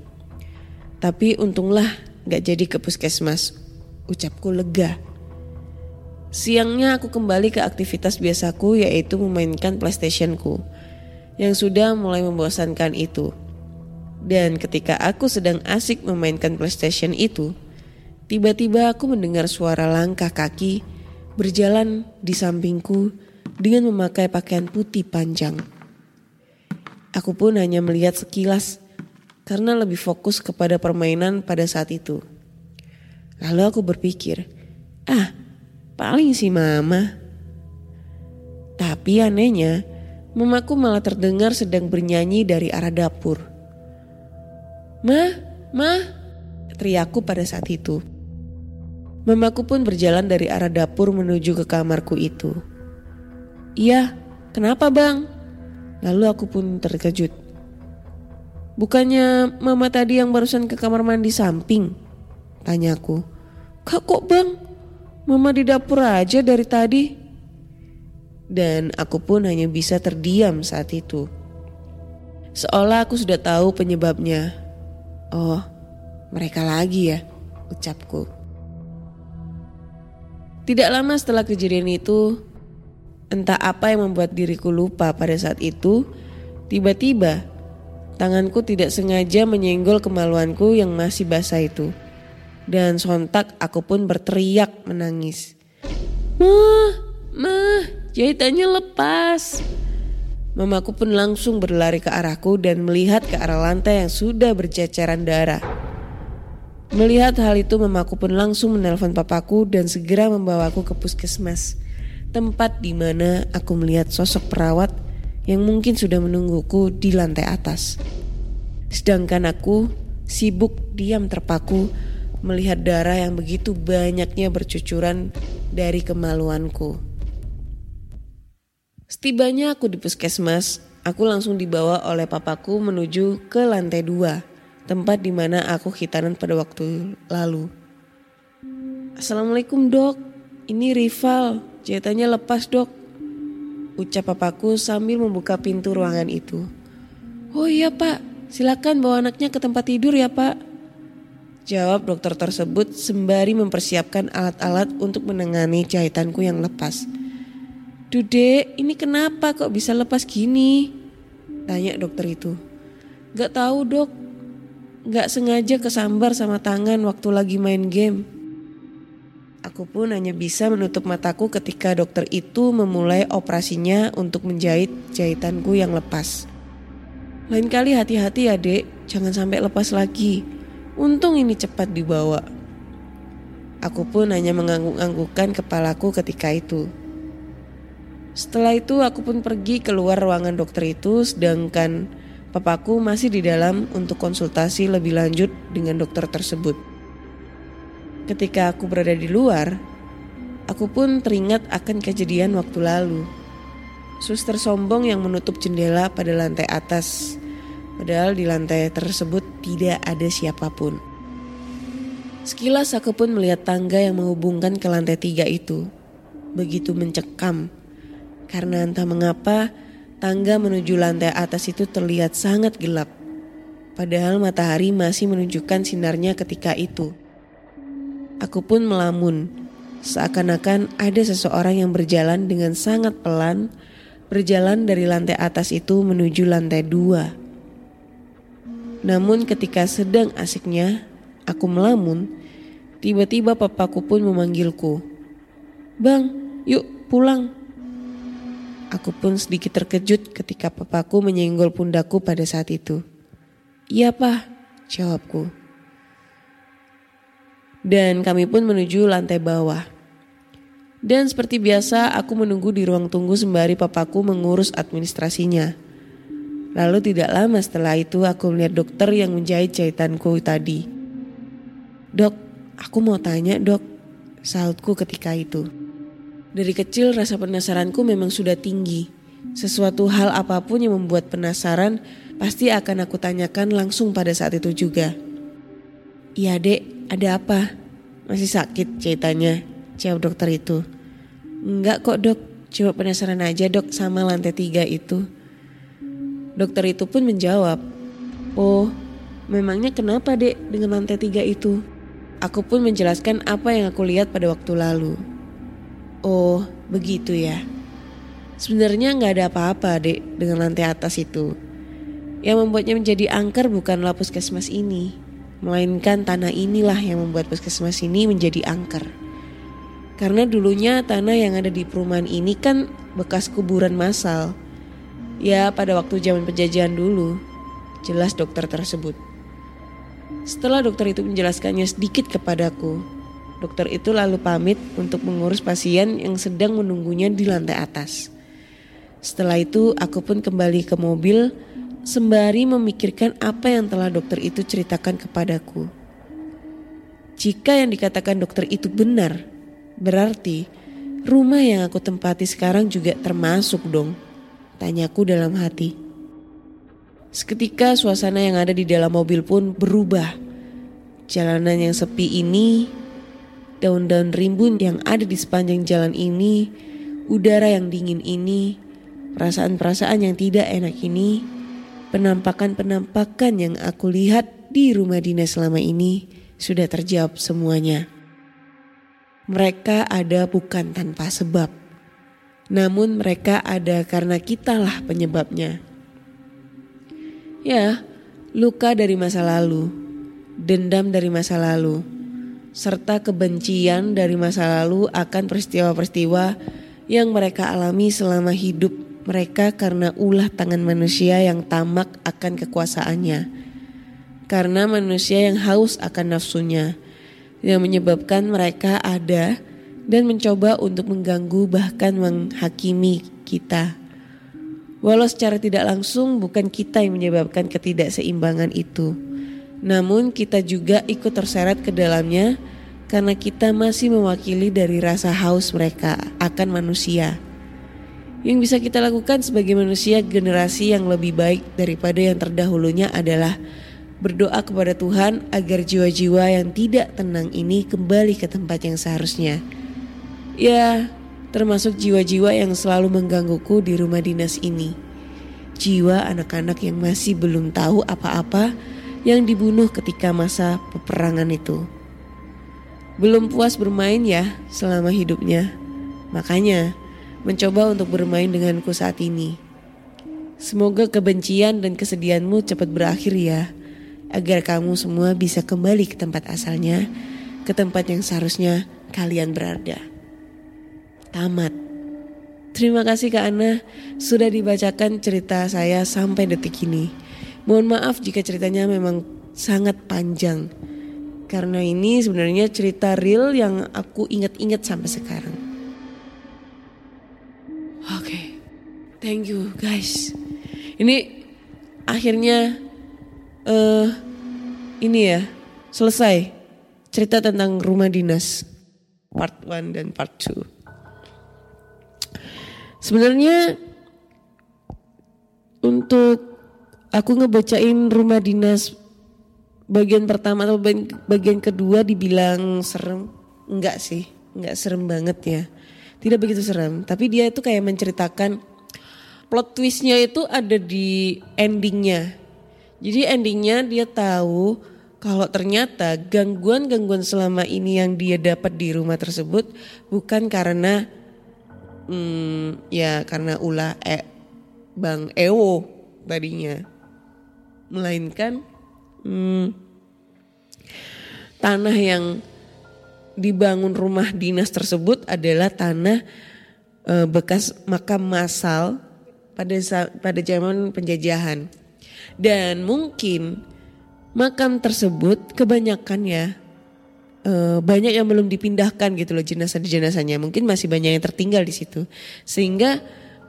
Tapi untunglah gak jadi ke puskesmas. Ucapku lega. Siangnya aku kembali ke aktivitas biasaku yaitu memainkan PlayStationku yang sudah mulai membosankan itu. Dan ketika aku sedang asik memainkan PlayStation itu, tiba-tiba aku mendengar suara langkah kaki berjalan di sampingku dengan memakai pakaian putih panjang. Aku pun hanya melihat sekilas karena lebih fokus kepada permainan pada saat itu. Lalu aku berpikir, ah paling si mama. Tapi anehnya, mamaku malah terdengar sedang bernyanyi dari arah dapur. Mah, mah, teriakku pada saat itu. Mamaku pun berjalan dari arah dapur menuju ke kamarku itu. Iya, kenapa bang? Lalu aku pun terkejut. Bukannya mama tadi yang barusan ke kamar mandi samping? Tanyaku. Kak kok bang? Mama di dapur aja dari tadi. Dan aku pun hanya bisa terdiam saat itu. Seolah aku sudah tahu penyebabnya. Oh, mereka lagi ya, ucapku. Tidak lama setelah kejadian itu, entah apa yang membuat diriku lupa pada saat itu, tiba-tiba tanganku tidak sengaja menyenggol kemaluanku yang masih basah itu. Dan sontak aku pun berteriak menangis. Mah, mah, jahitannya lepas. Mamaku pun langsung berlari ke arahku dan melihat ke arah lantai yang sudah berceceran darah. Melihat hal itu mamaku pun langsung menelpon papaku dan segera membawaku ke puskesmas. Tempat di mana aku melihat sosok perawat yang mungkin sudah menungguku di lantai atas. Sedangkan aku sibuk diam terpaku melihat darah yang begitu banyaknya bercucuran dari kemaluanku. Setibanya aku di puskesmas, aku langsung dibawa oleh papaku menuju ke lantai dua, tempat di mana aku hitanan pada waktu lalu. Assalamualaikum dok, ini rival, jahitannya lepas dok. Ucap papaku sambil membuka pintu ruangan itu. Oh iya pak, silakan bawa anaknya ke tempat tidur ya pak. Jawab dokter tersebut sembari mempersiapkan alat-alat untuk menangani jahitanku yang lepas. Dude, ini kenapa kok bisa lepas gini? Tanya dokter itu. Gak tahu dok, gak sengaja kesambar sama tangan waktu lagi main game. Aku pun hanya bisa menutup mataku ketika dokter itu memulai operasinya untuk menjahit jahitanku yang lepas. Lain kali hati-hati ya dek, jangan sampai lepas lagi. Untung ini cepat dibawa. Aku pun hanya mengangguk-anggukkan kepalaku ketika itu. Setelah itu aku pun pergi keluar ruangan dokter itu sedangkan papaku masih di dalam untuk konsultasi lebih lanjut dengan dokter tersebut. Ketika aku berada di luar, aku pun teringat akan kejadian waktu lalu. Suster sombong yang menutup jendela pada lantai atas, padahal di lantai tersebut tidak ada siapa pun. Sekilas aku pun melihat tangga yang menghubungkan ke lantai tiga itu. Begitu mencekam, karena entah mengapa tangga menuju lantai atas itu terlihat sangat gelap. Padahal matahari masih menunjukkan sinarnya ketika itu. Aku pun melamun, seakan-akan ada seseorang yang berjalan dengan sangat pelan, berjalan dari lantai atas itu menuju lantai dua. Namun ketika sedang asiknya, aku melamun, tiba-tiba papaku pun memanggilku. Bang, yuk pulang. Aku pun sedikit terkejut ketika papaku menyenggol pundakku pada saat itu. Iya pak, jawabku dan kami pun menuju lantai bawah. Dan seperti biasa aku menunggu di ruang tunggu sembari papaku mengurus administrasinya. Lalu tidak lama setelah itu aku melihat dokter yang menjahit jahitanku tadi. Dok, aku mau tanya dok, sautku ketika itu. Dari kecil rasa penasaranku memang sudah tinggi. Sesuatu hal apa pun yang membuat penasaran pasti akan aku tanyakan langsung pada saat itu juga. Iya dek, ada apa? Masih sakit ceritanya, jawab dokter itu. Enggak kok dok, cuma penasaran aja dok sama lantai tiga itu. Dokter itu pun menjawab, oh memangnya kenapa dek dengan lantai tiga itu? Aku pun menjelaskan apa yang aku lihat pada waktu lalu. Oh begitu ya. Sebenarnya nggak ada apa-apa dek dengan lantai atas itu. Yang membuatnya menjadi angker bukanlah puskesmas ini, Melainkan tanah inilah yang membuat puskesmas ini menjadi angker. Karena dulunya tanah yang ada di perumahan ini kan bekas kuburan massal. Ya pada waktu zaman penjajahan dulu, jelas dokter tersebut. Setelah dokter itu menjelaskannya sedikit kepadaku, dokter itu lalu pamit untuk mengurus pasien yang sedang menunggunya di lantai atas. Setelah itu aku pun kembali ke mobil sembari memikirkan apa yang telah dokter itu ceritakan kepadaku. Jika yang dikatakan dokter itu benar, berarti rumah yang aku tempati sekarang juga termasuk dong, tanyaku dalam hati. Seketika suasana yang ada di dalam mobil pun berubah. Jalanan yang sepi ini, daun-daun rimbun yang ada di sepanjang jalan ini, udara yang dingin ini, perasaan-perasaan yang tidak enak ini, Penampakan-penampakan yang aku lihat di rumah dinas selama ini sudah terjawab semuanya. Mereka ada bukan tanpa sebab, namun mereka ada karena kitalah penyebabnya. Ya, luka dari masa lalu, dendam dari masa lalu, serta kebencian dari masa lalu akan peristiwa-peristiwa yang mereka alami selama hidup mereka karena ulah tangan manusia yang tamak akan kekuasaannya. Karena manusia yang haus akan nafsunya yang menyebabkan mereka ada dan mencoba untuk mengganggu bahkan menghakimi kita. Walau secara tidak langsung bukan kita yang menyebabkan ketidakseimbangan itu. Namun kita juga ikut terseret ke dalamnya karena kita masih mewakili dari rasa haus mereka akan manusia. Yang bisa kita lakukan sebagai manusia generasi yang lebih baik daripada yang terdahulunya adalah berdoa kepada Tuhan agar jiwa-jiwa yang tidak tenang ini kembali ke tempat yang seharusnya. Ya, termasuk jiwa-jiwa yang selalu menggangguku di rumah dinas ini. Jiwa anak-anak yang masih belum tahu apa-apa yang dibunuh ketika masa peperangan itu. Belum puas bermain ya selama hidupnya. Makanya, mencoba untuk bermain denganku saat ini. Semoga kebencian dan kesedihanmu cepat berakhir ya, agar kamu semua bisa kembali ke tempat asalnya, ke tempat yang seharusnya kalian berada. Tamat. Terima kasih Kak Ana sudah dibacakan cerita saya sampai detik ini. Mohon maaf jika ceritanya memang sangat panjang. Karena ini sebenarnya cerita real yang aku ingat-ingat sampai sekarang. Oke, thank you guys. Ini akhirnya eh ini ya selesai cerita tentang rumah dinas part 1 dan part 2. Sebenarnya untuk aku ngebacain rumah dinas bagian pertama atau bagian, kedua dibilang serem enggak sih. Enggak serem banget ya. Tidak begitu serem tapi dia itu kayak menceritakan plot twistnya itu ada di endingnya. Jadi endingnya dia tahu kalau ternyata gangguan-gangguan selama ini yang dia dapat di rumah tersebut bukan karena hmm, ya karena ulah e, bang Ewo tadinya. Melainkan hmm, tanah yang dibangun rumah dinas tersebut adalah tanah e, bekas makam massal pada pada zaman penjajahan. Dan mungkin makam tersebut kebanyakan ya e, banyak yang belum dipindahkan gitu loh jenazah jenazahnya mungkin masih banyak yang tertinggal di situ. Sehingga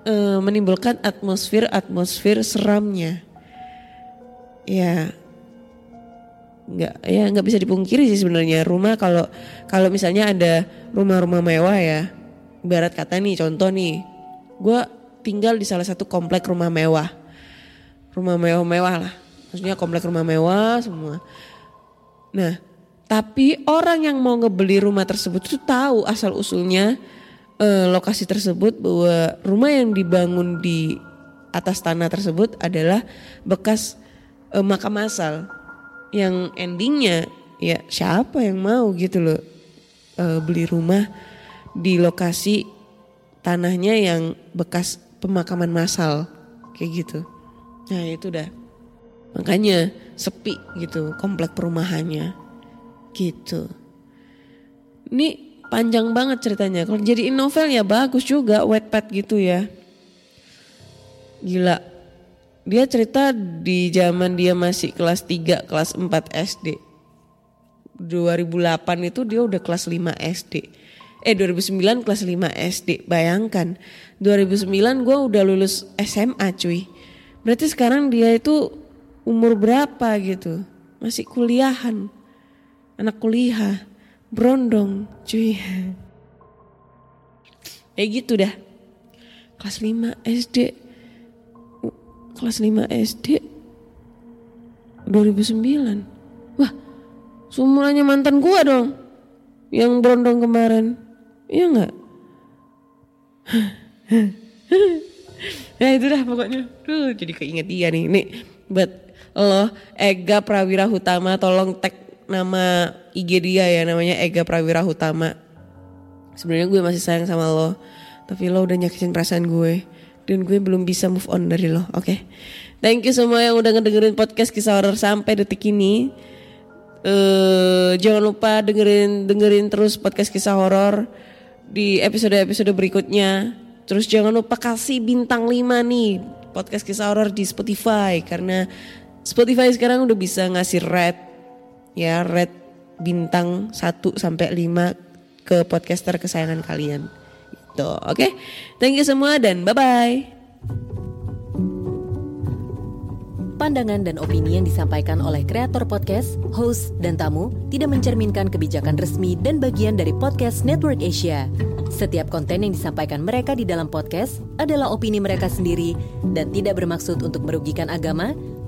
e, menimbulkan atmosfer atmosfer seramnya. Ya nggak ya nggak bisa dipungkiri sih sebenarnya. Rumah kalau kalau misalnya ada rumah-rumah mewah ya barat kata nih contoh nih gue tinggal di salah satu komplek rumah mewah. Rumah mewah-mewah lah. Maksudnya komplek rumah mewah semua. Nah tapi orang yang mau ngebeli rumah tersebut itu tahu asal usulnya eh, lokasi tersebut bahwa rumah yang dibangun di atas tanah tersebut adalah bekas eh, makam masal yang endingnya ya siapa yang mau gitu loh uh, beli rumah di lokasi tanahnya yang bekas pemakaman massal kayak gitu. Nah itu dah. Makanya sepi gitu komplek perumahannya gitu. Ini panjang banget ceritanya. Kalau jadi novel ya bagus juga Wattpad gitu ya. Gila dia cerita di zaman dia masih kelas 3, kelas 4 SD. 2008 itu dia udah kelas 5 SD. Eh 2009 kelas 5 SD. Bayangkan 2009 gue udah lulus SMA cuy. Berarti sekarang dia itu umur berapa gitu. Masih kuliahan. Anak kuliah. Brondong cuy. Kayak gitu dah. Kelas 5 SD kelas 5 SD 2009. Wah, semuanya mantan gua dong. Yang berondong kemarin. Iya enggak? ya itu dah pokoknya. Duh, jadi keinget dia nih. Nih, buat lo Ega Prawira Hutama tolong tag nama IG dia ya namanya Ega Prawira Hutama. Sebenarnya gue masih sayang sama lo, tapi lo udah nyakitin perasaan gue dan gue belum bisa move on dari lo. Oke. Okay? Thank you semua yang udah ngedengerin podcast kisah horor sampai detik ini. Uh, jangan lupa dengerin dengerin terus podcast kisah horor di episode-episode berikutnya. Terus jangan lupa kasih bintang 5 nih podcast kisah horor di Spotify karena Spotify sekarang udah bisa ngasih red ya red bintang 1 sampai 5 ke podcaster kesayangan kalian. Gitu. Oke. Okay? Thank you semua dan bye-bye. Pandangan dan opini yang disampaikan oleh kreator podcast, host, dan tamu tidak mencerminkan kebijakan resmi dan bagian dari podcast Network Asia. Setiap konten yang disampaikan mereka di dalam podcast adalah opini mereka sendiri dan tidak bermaksud untuk merugikan agama,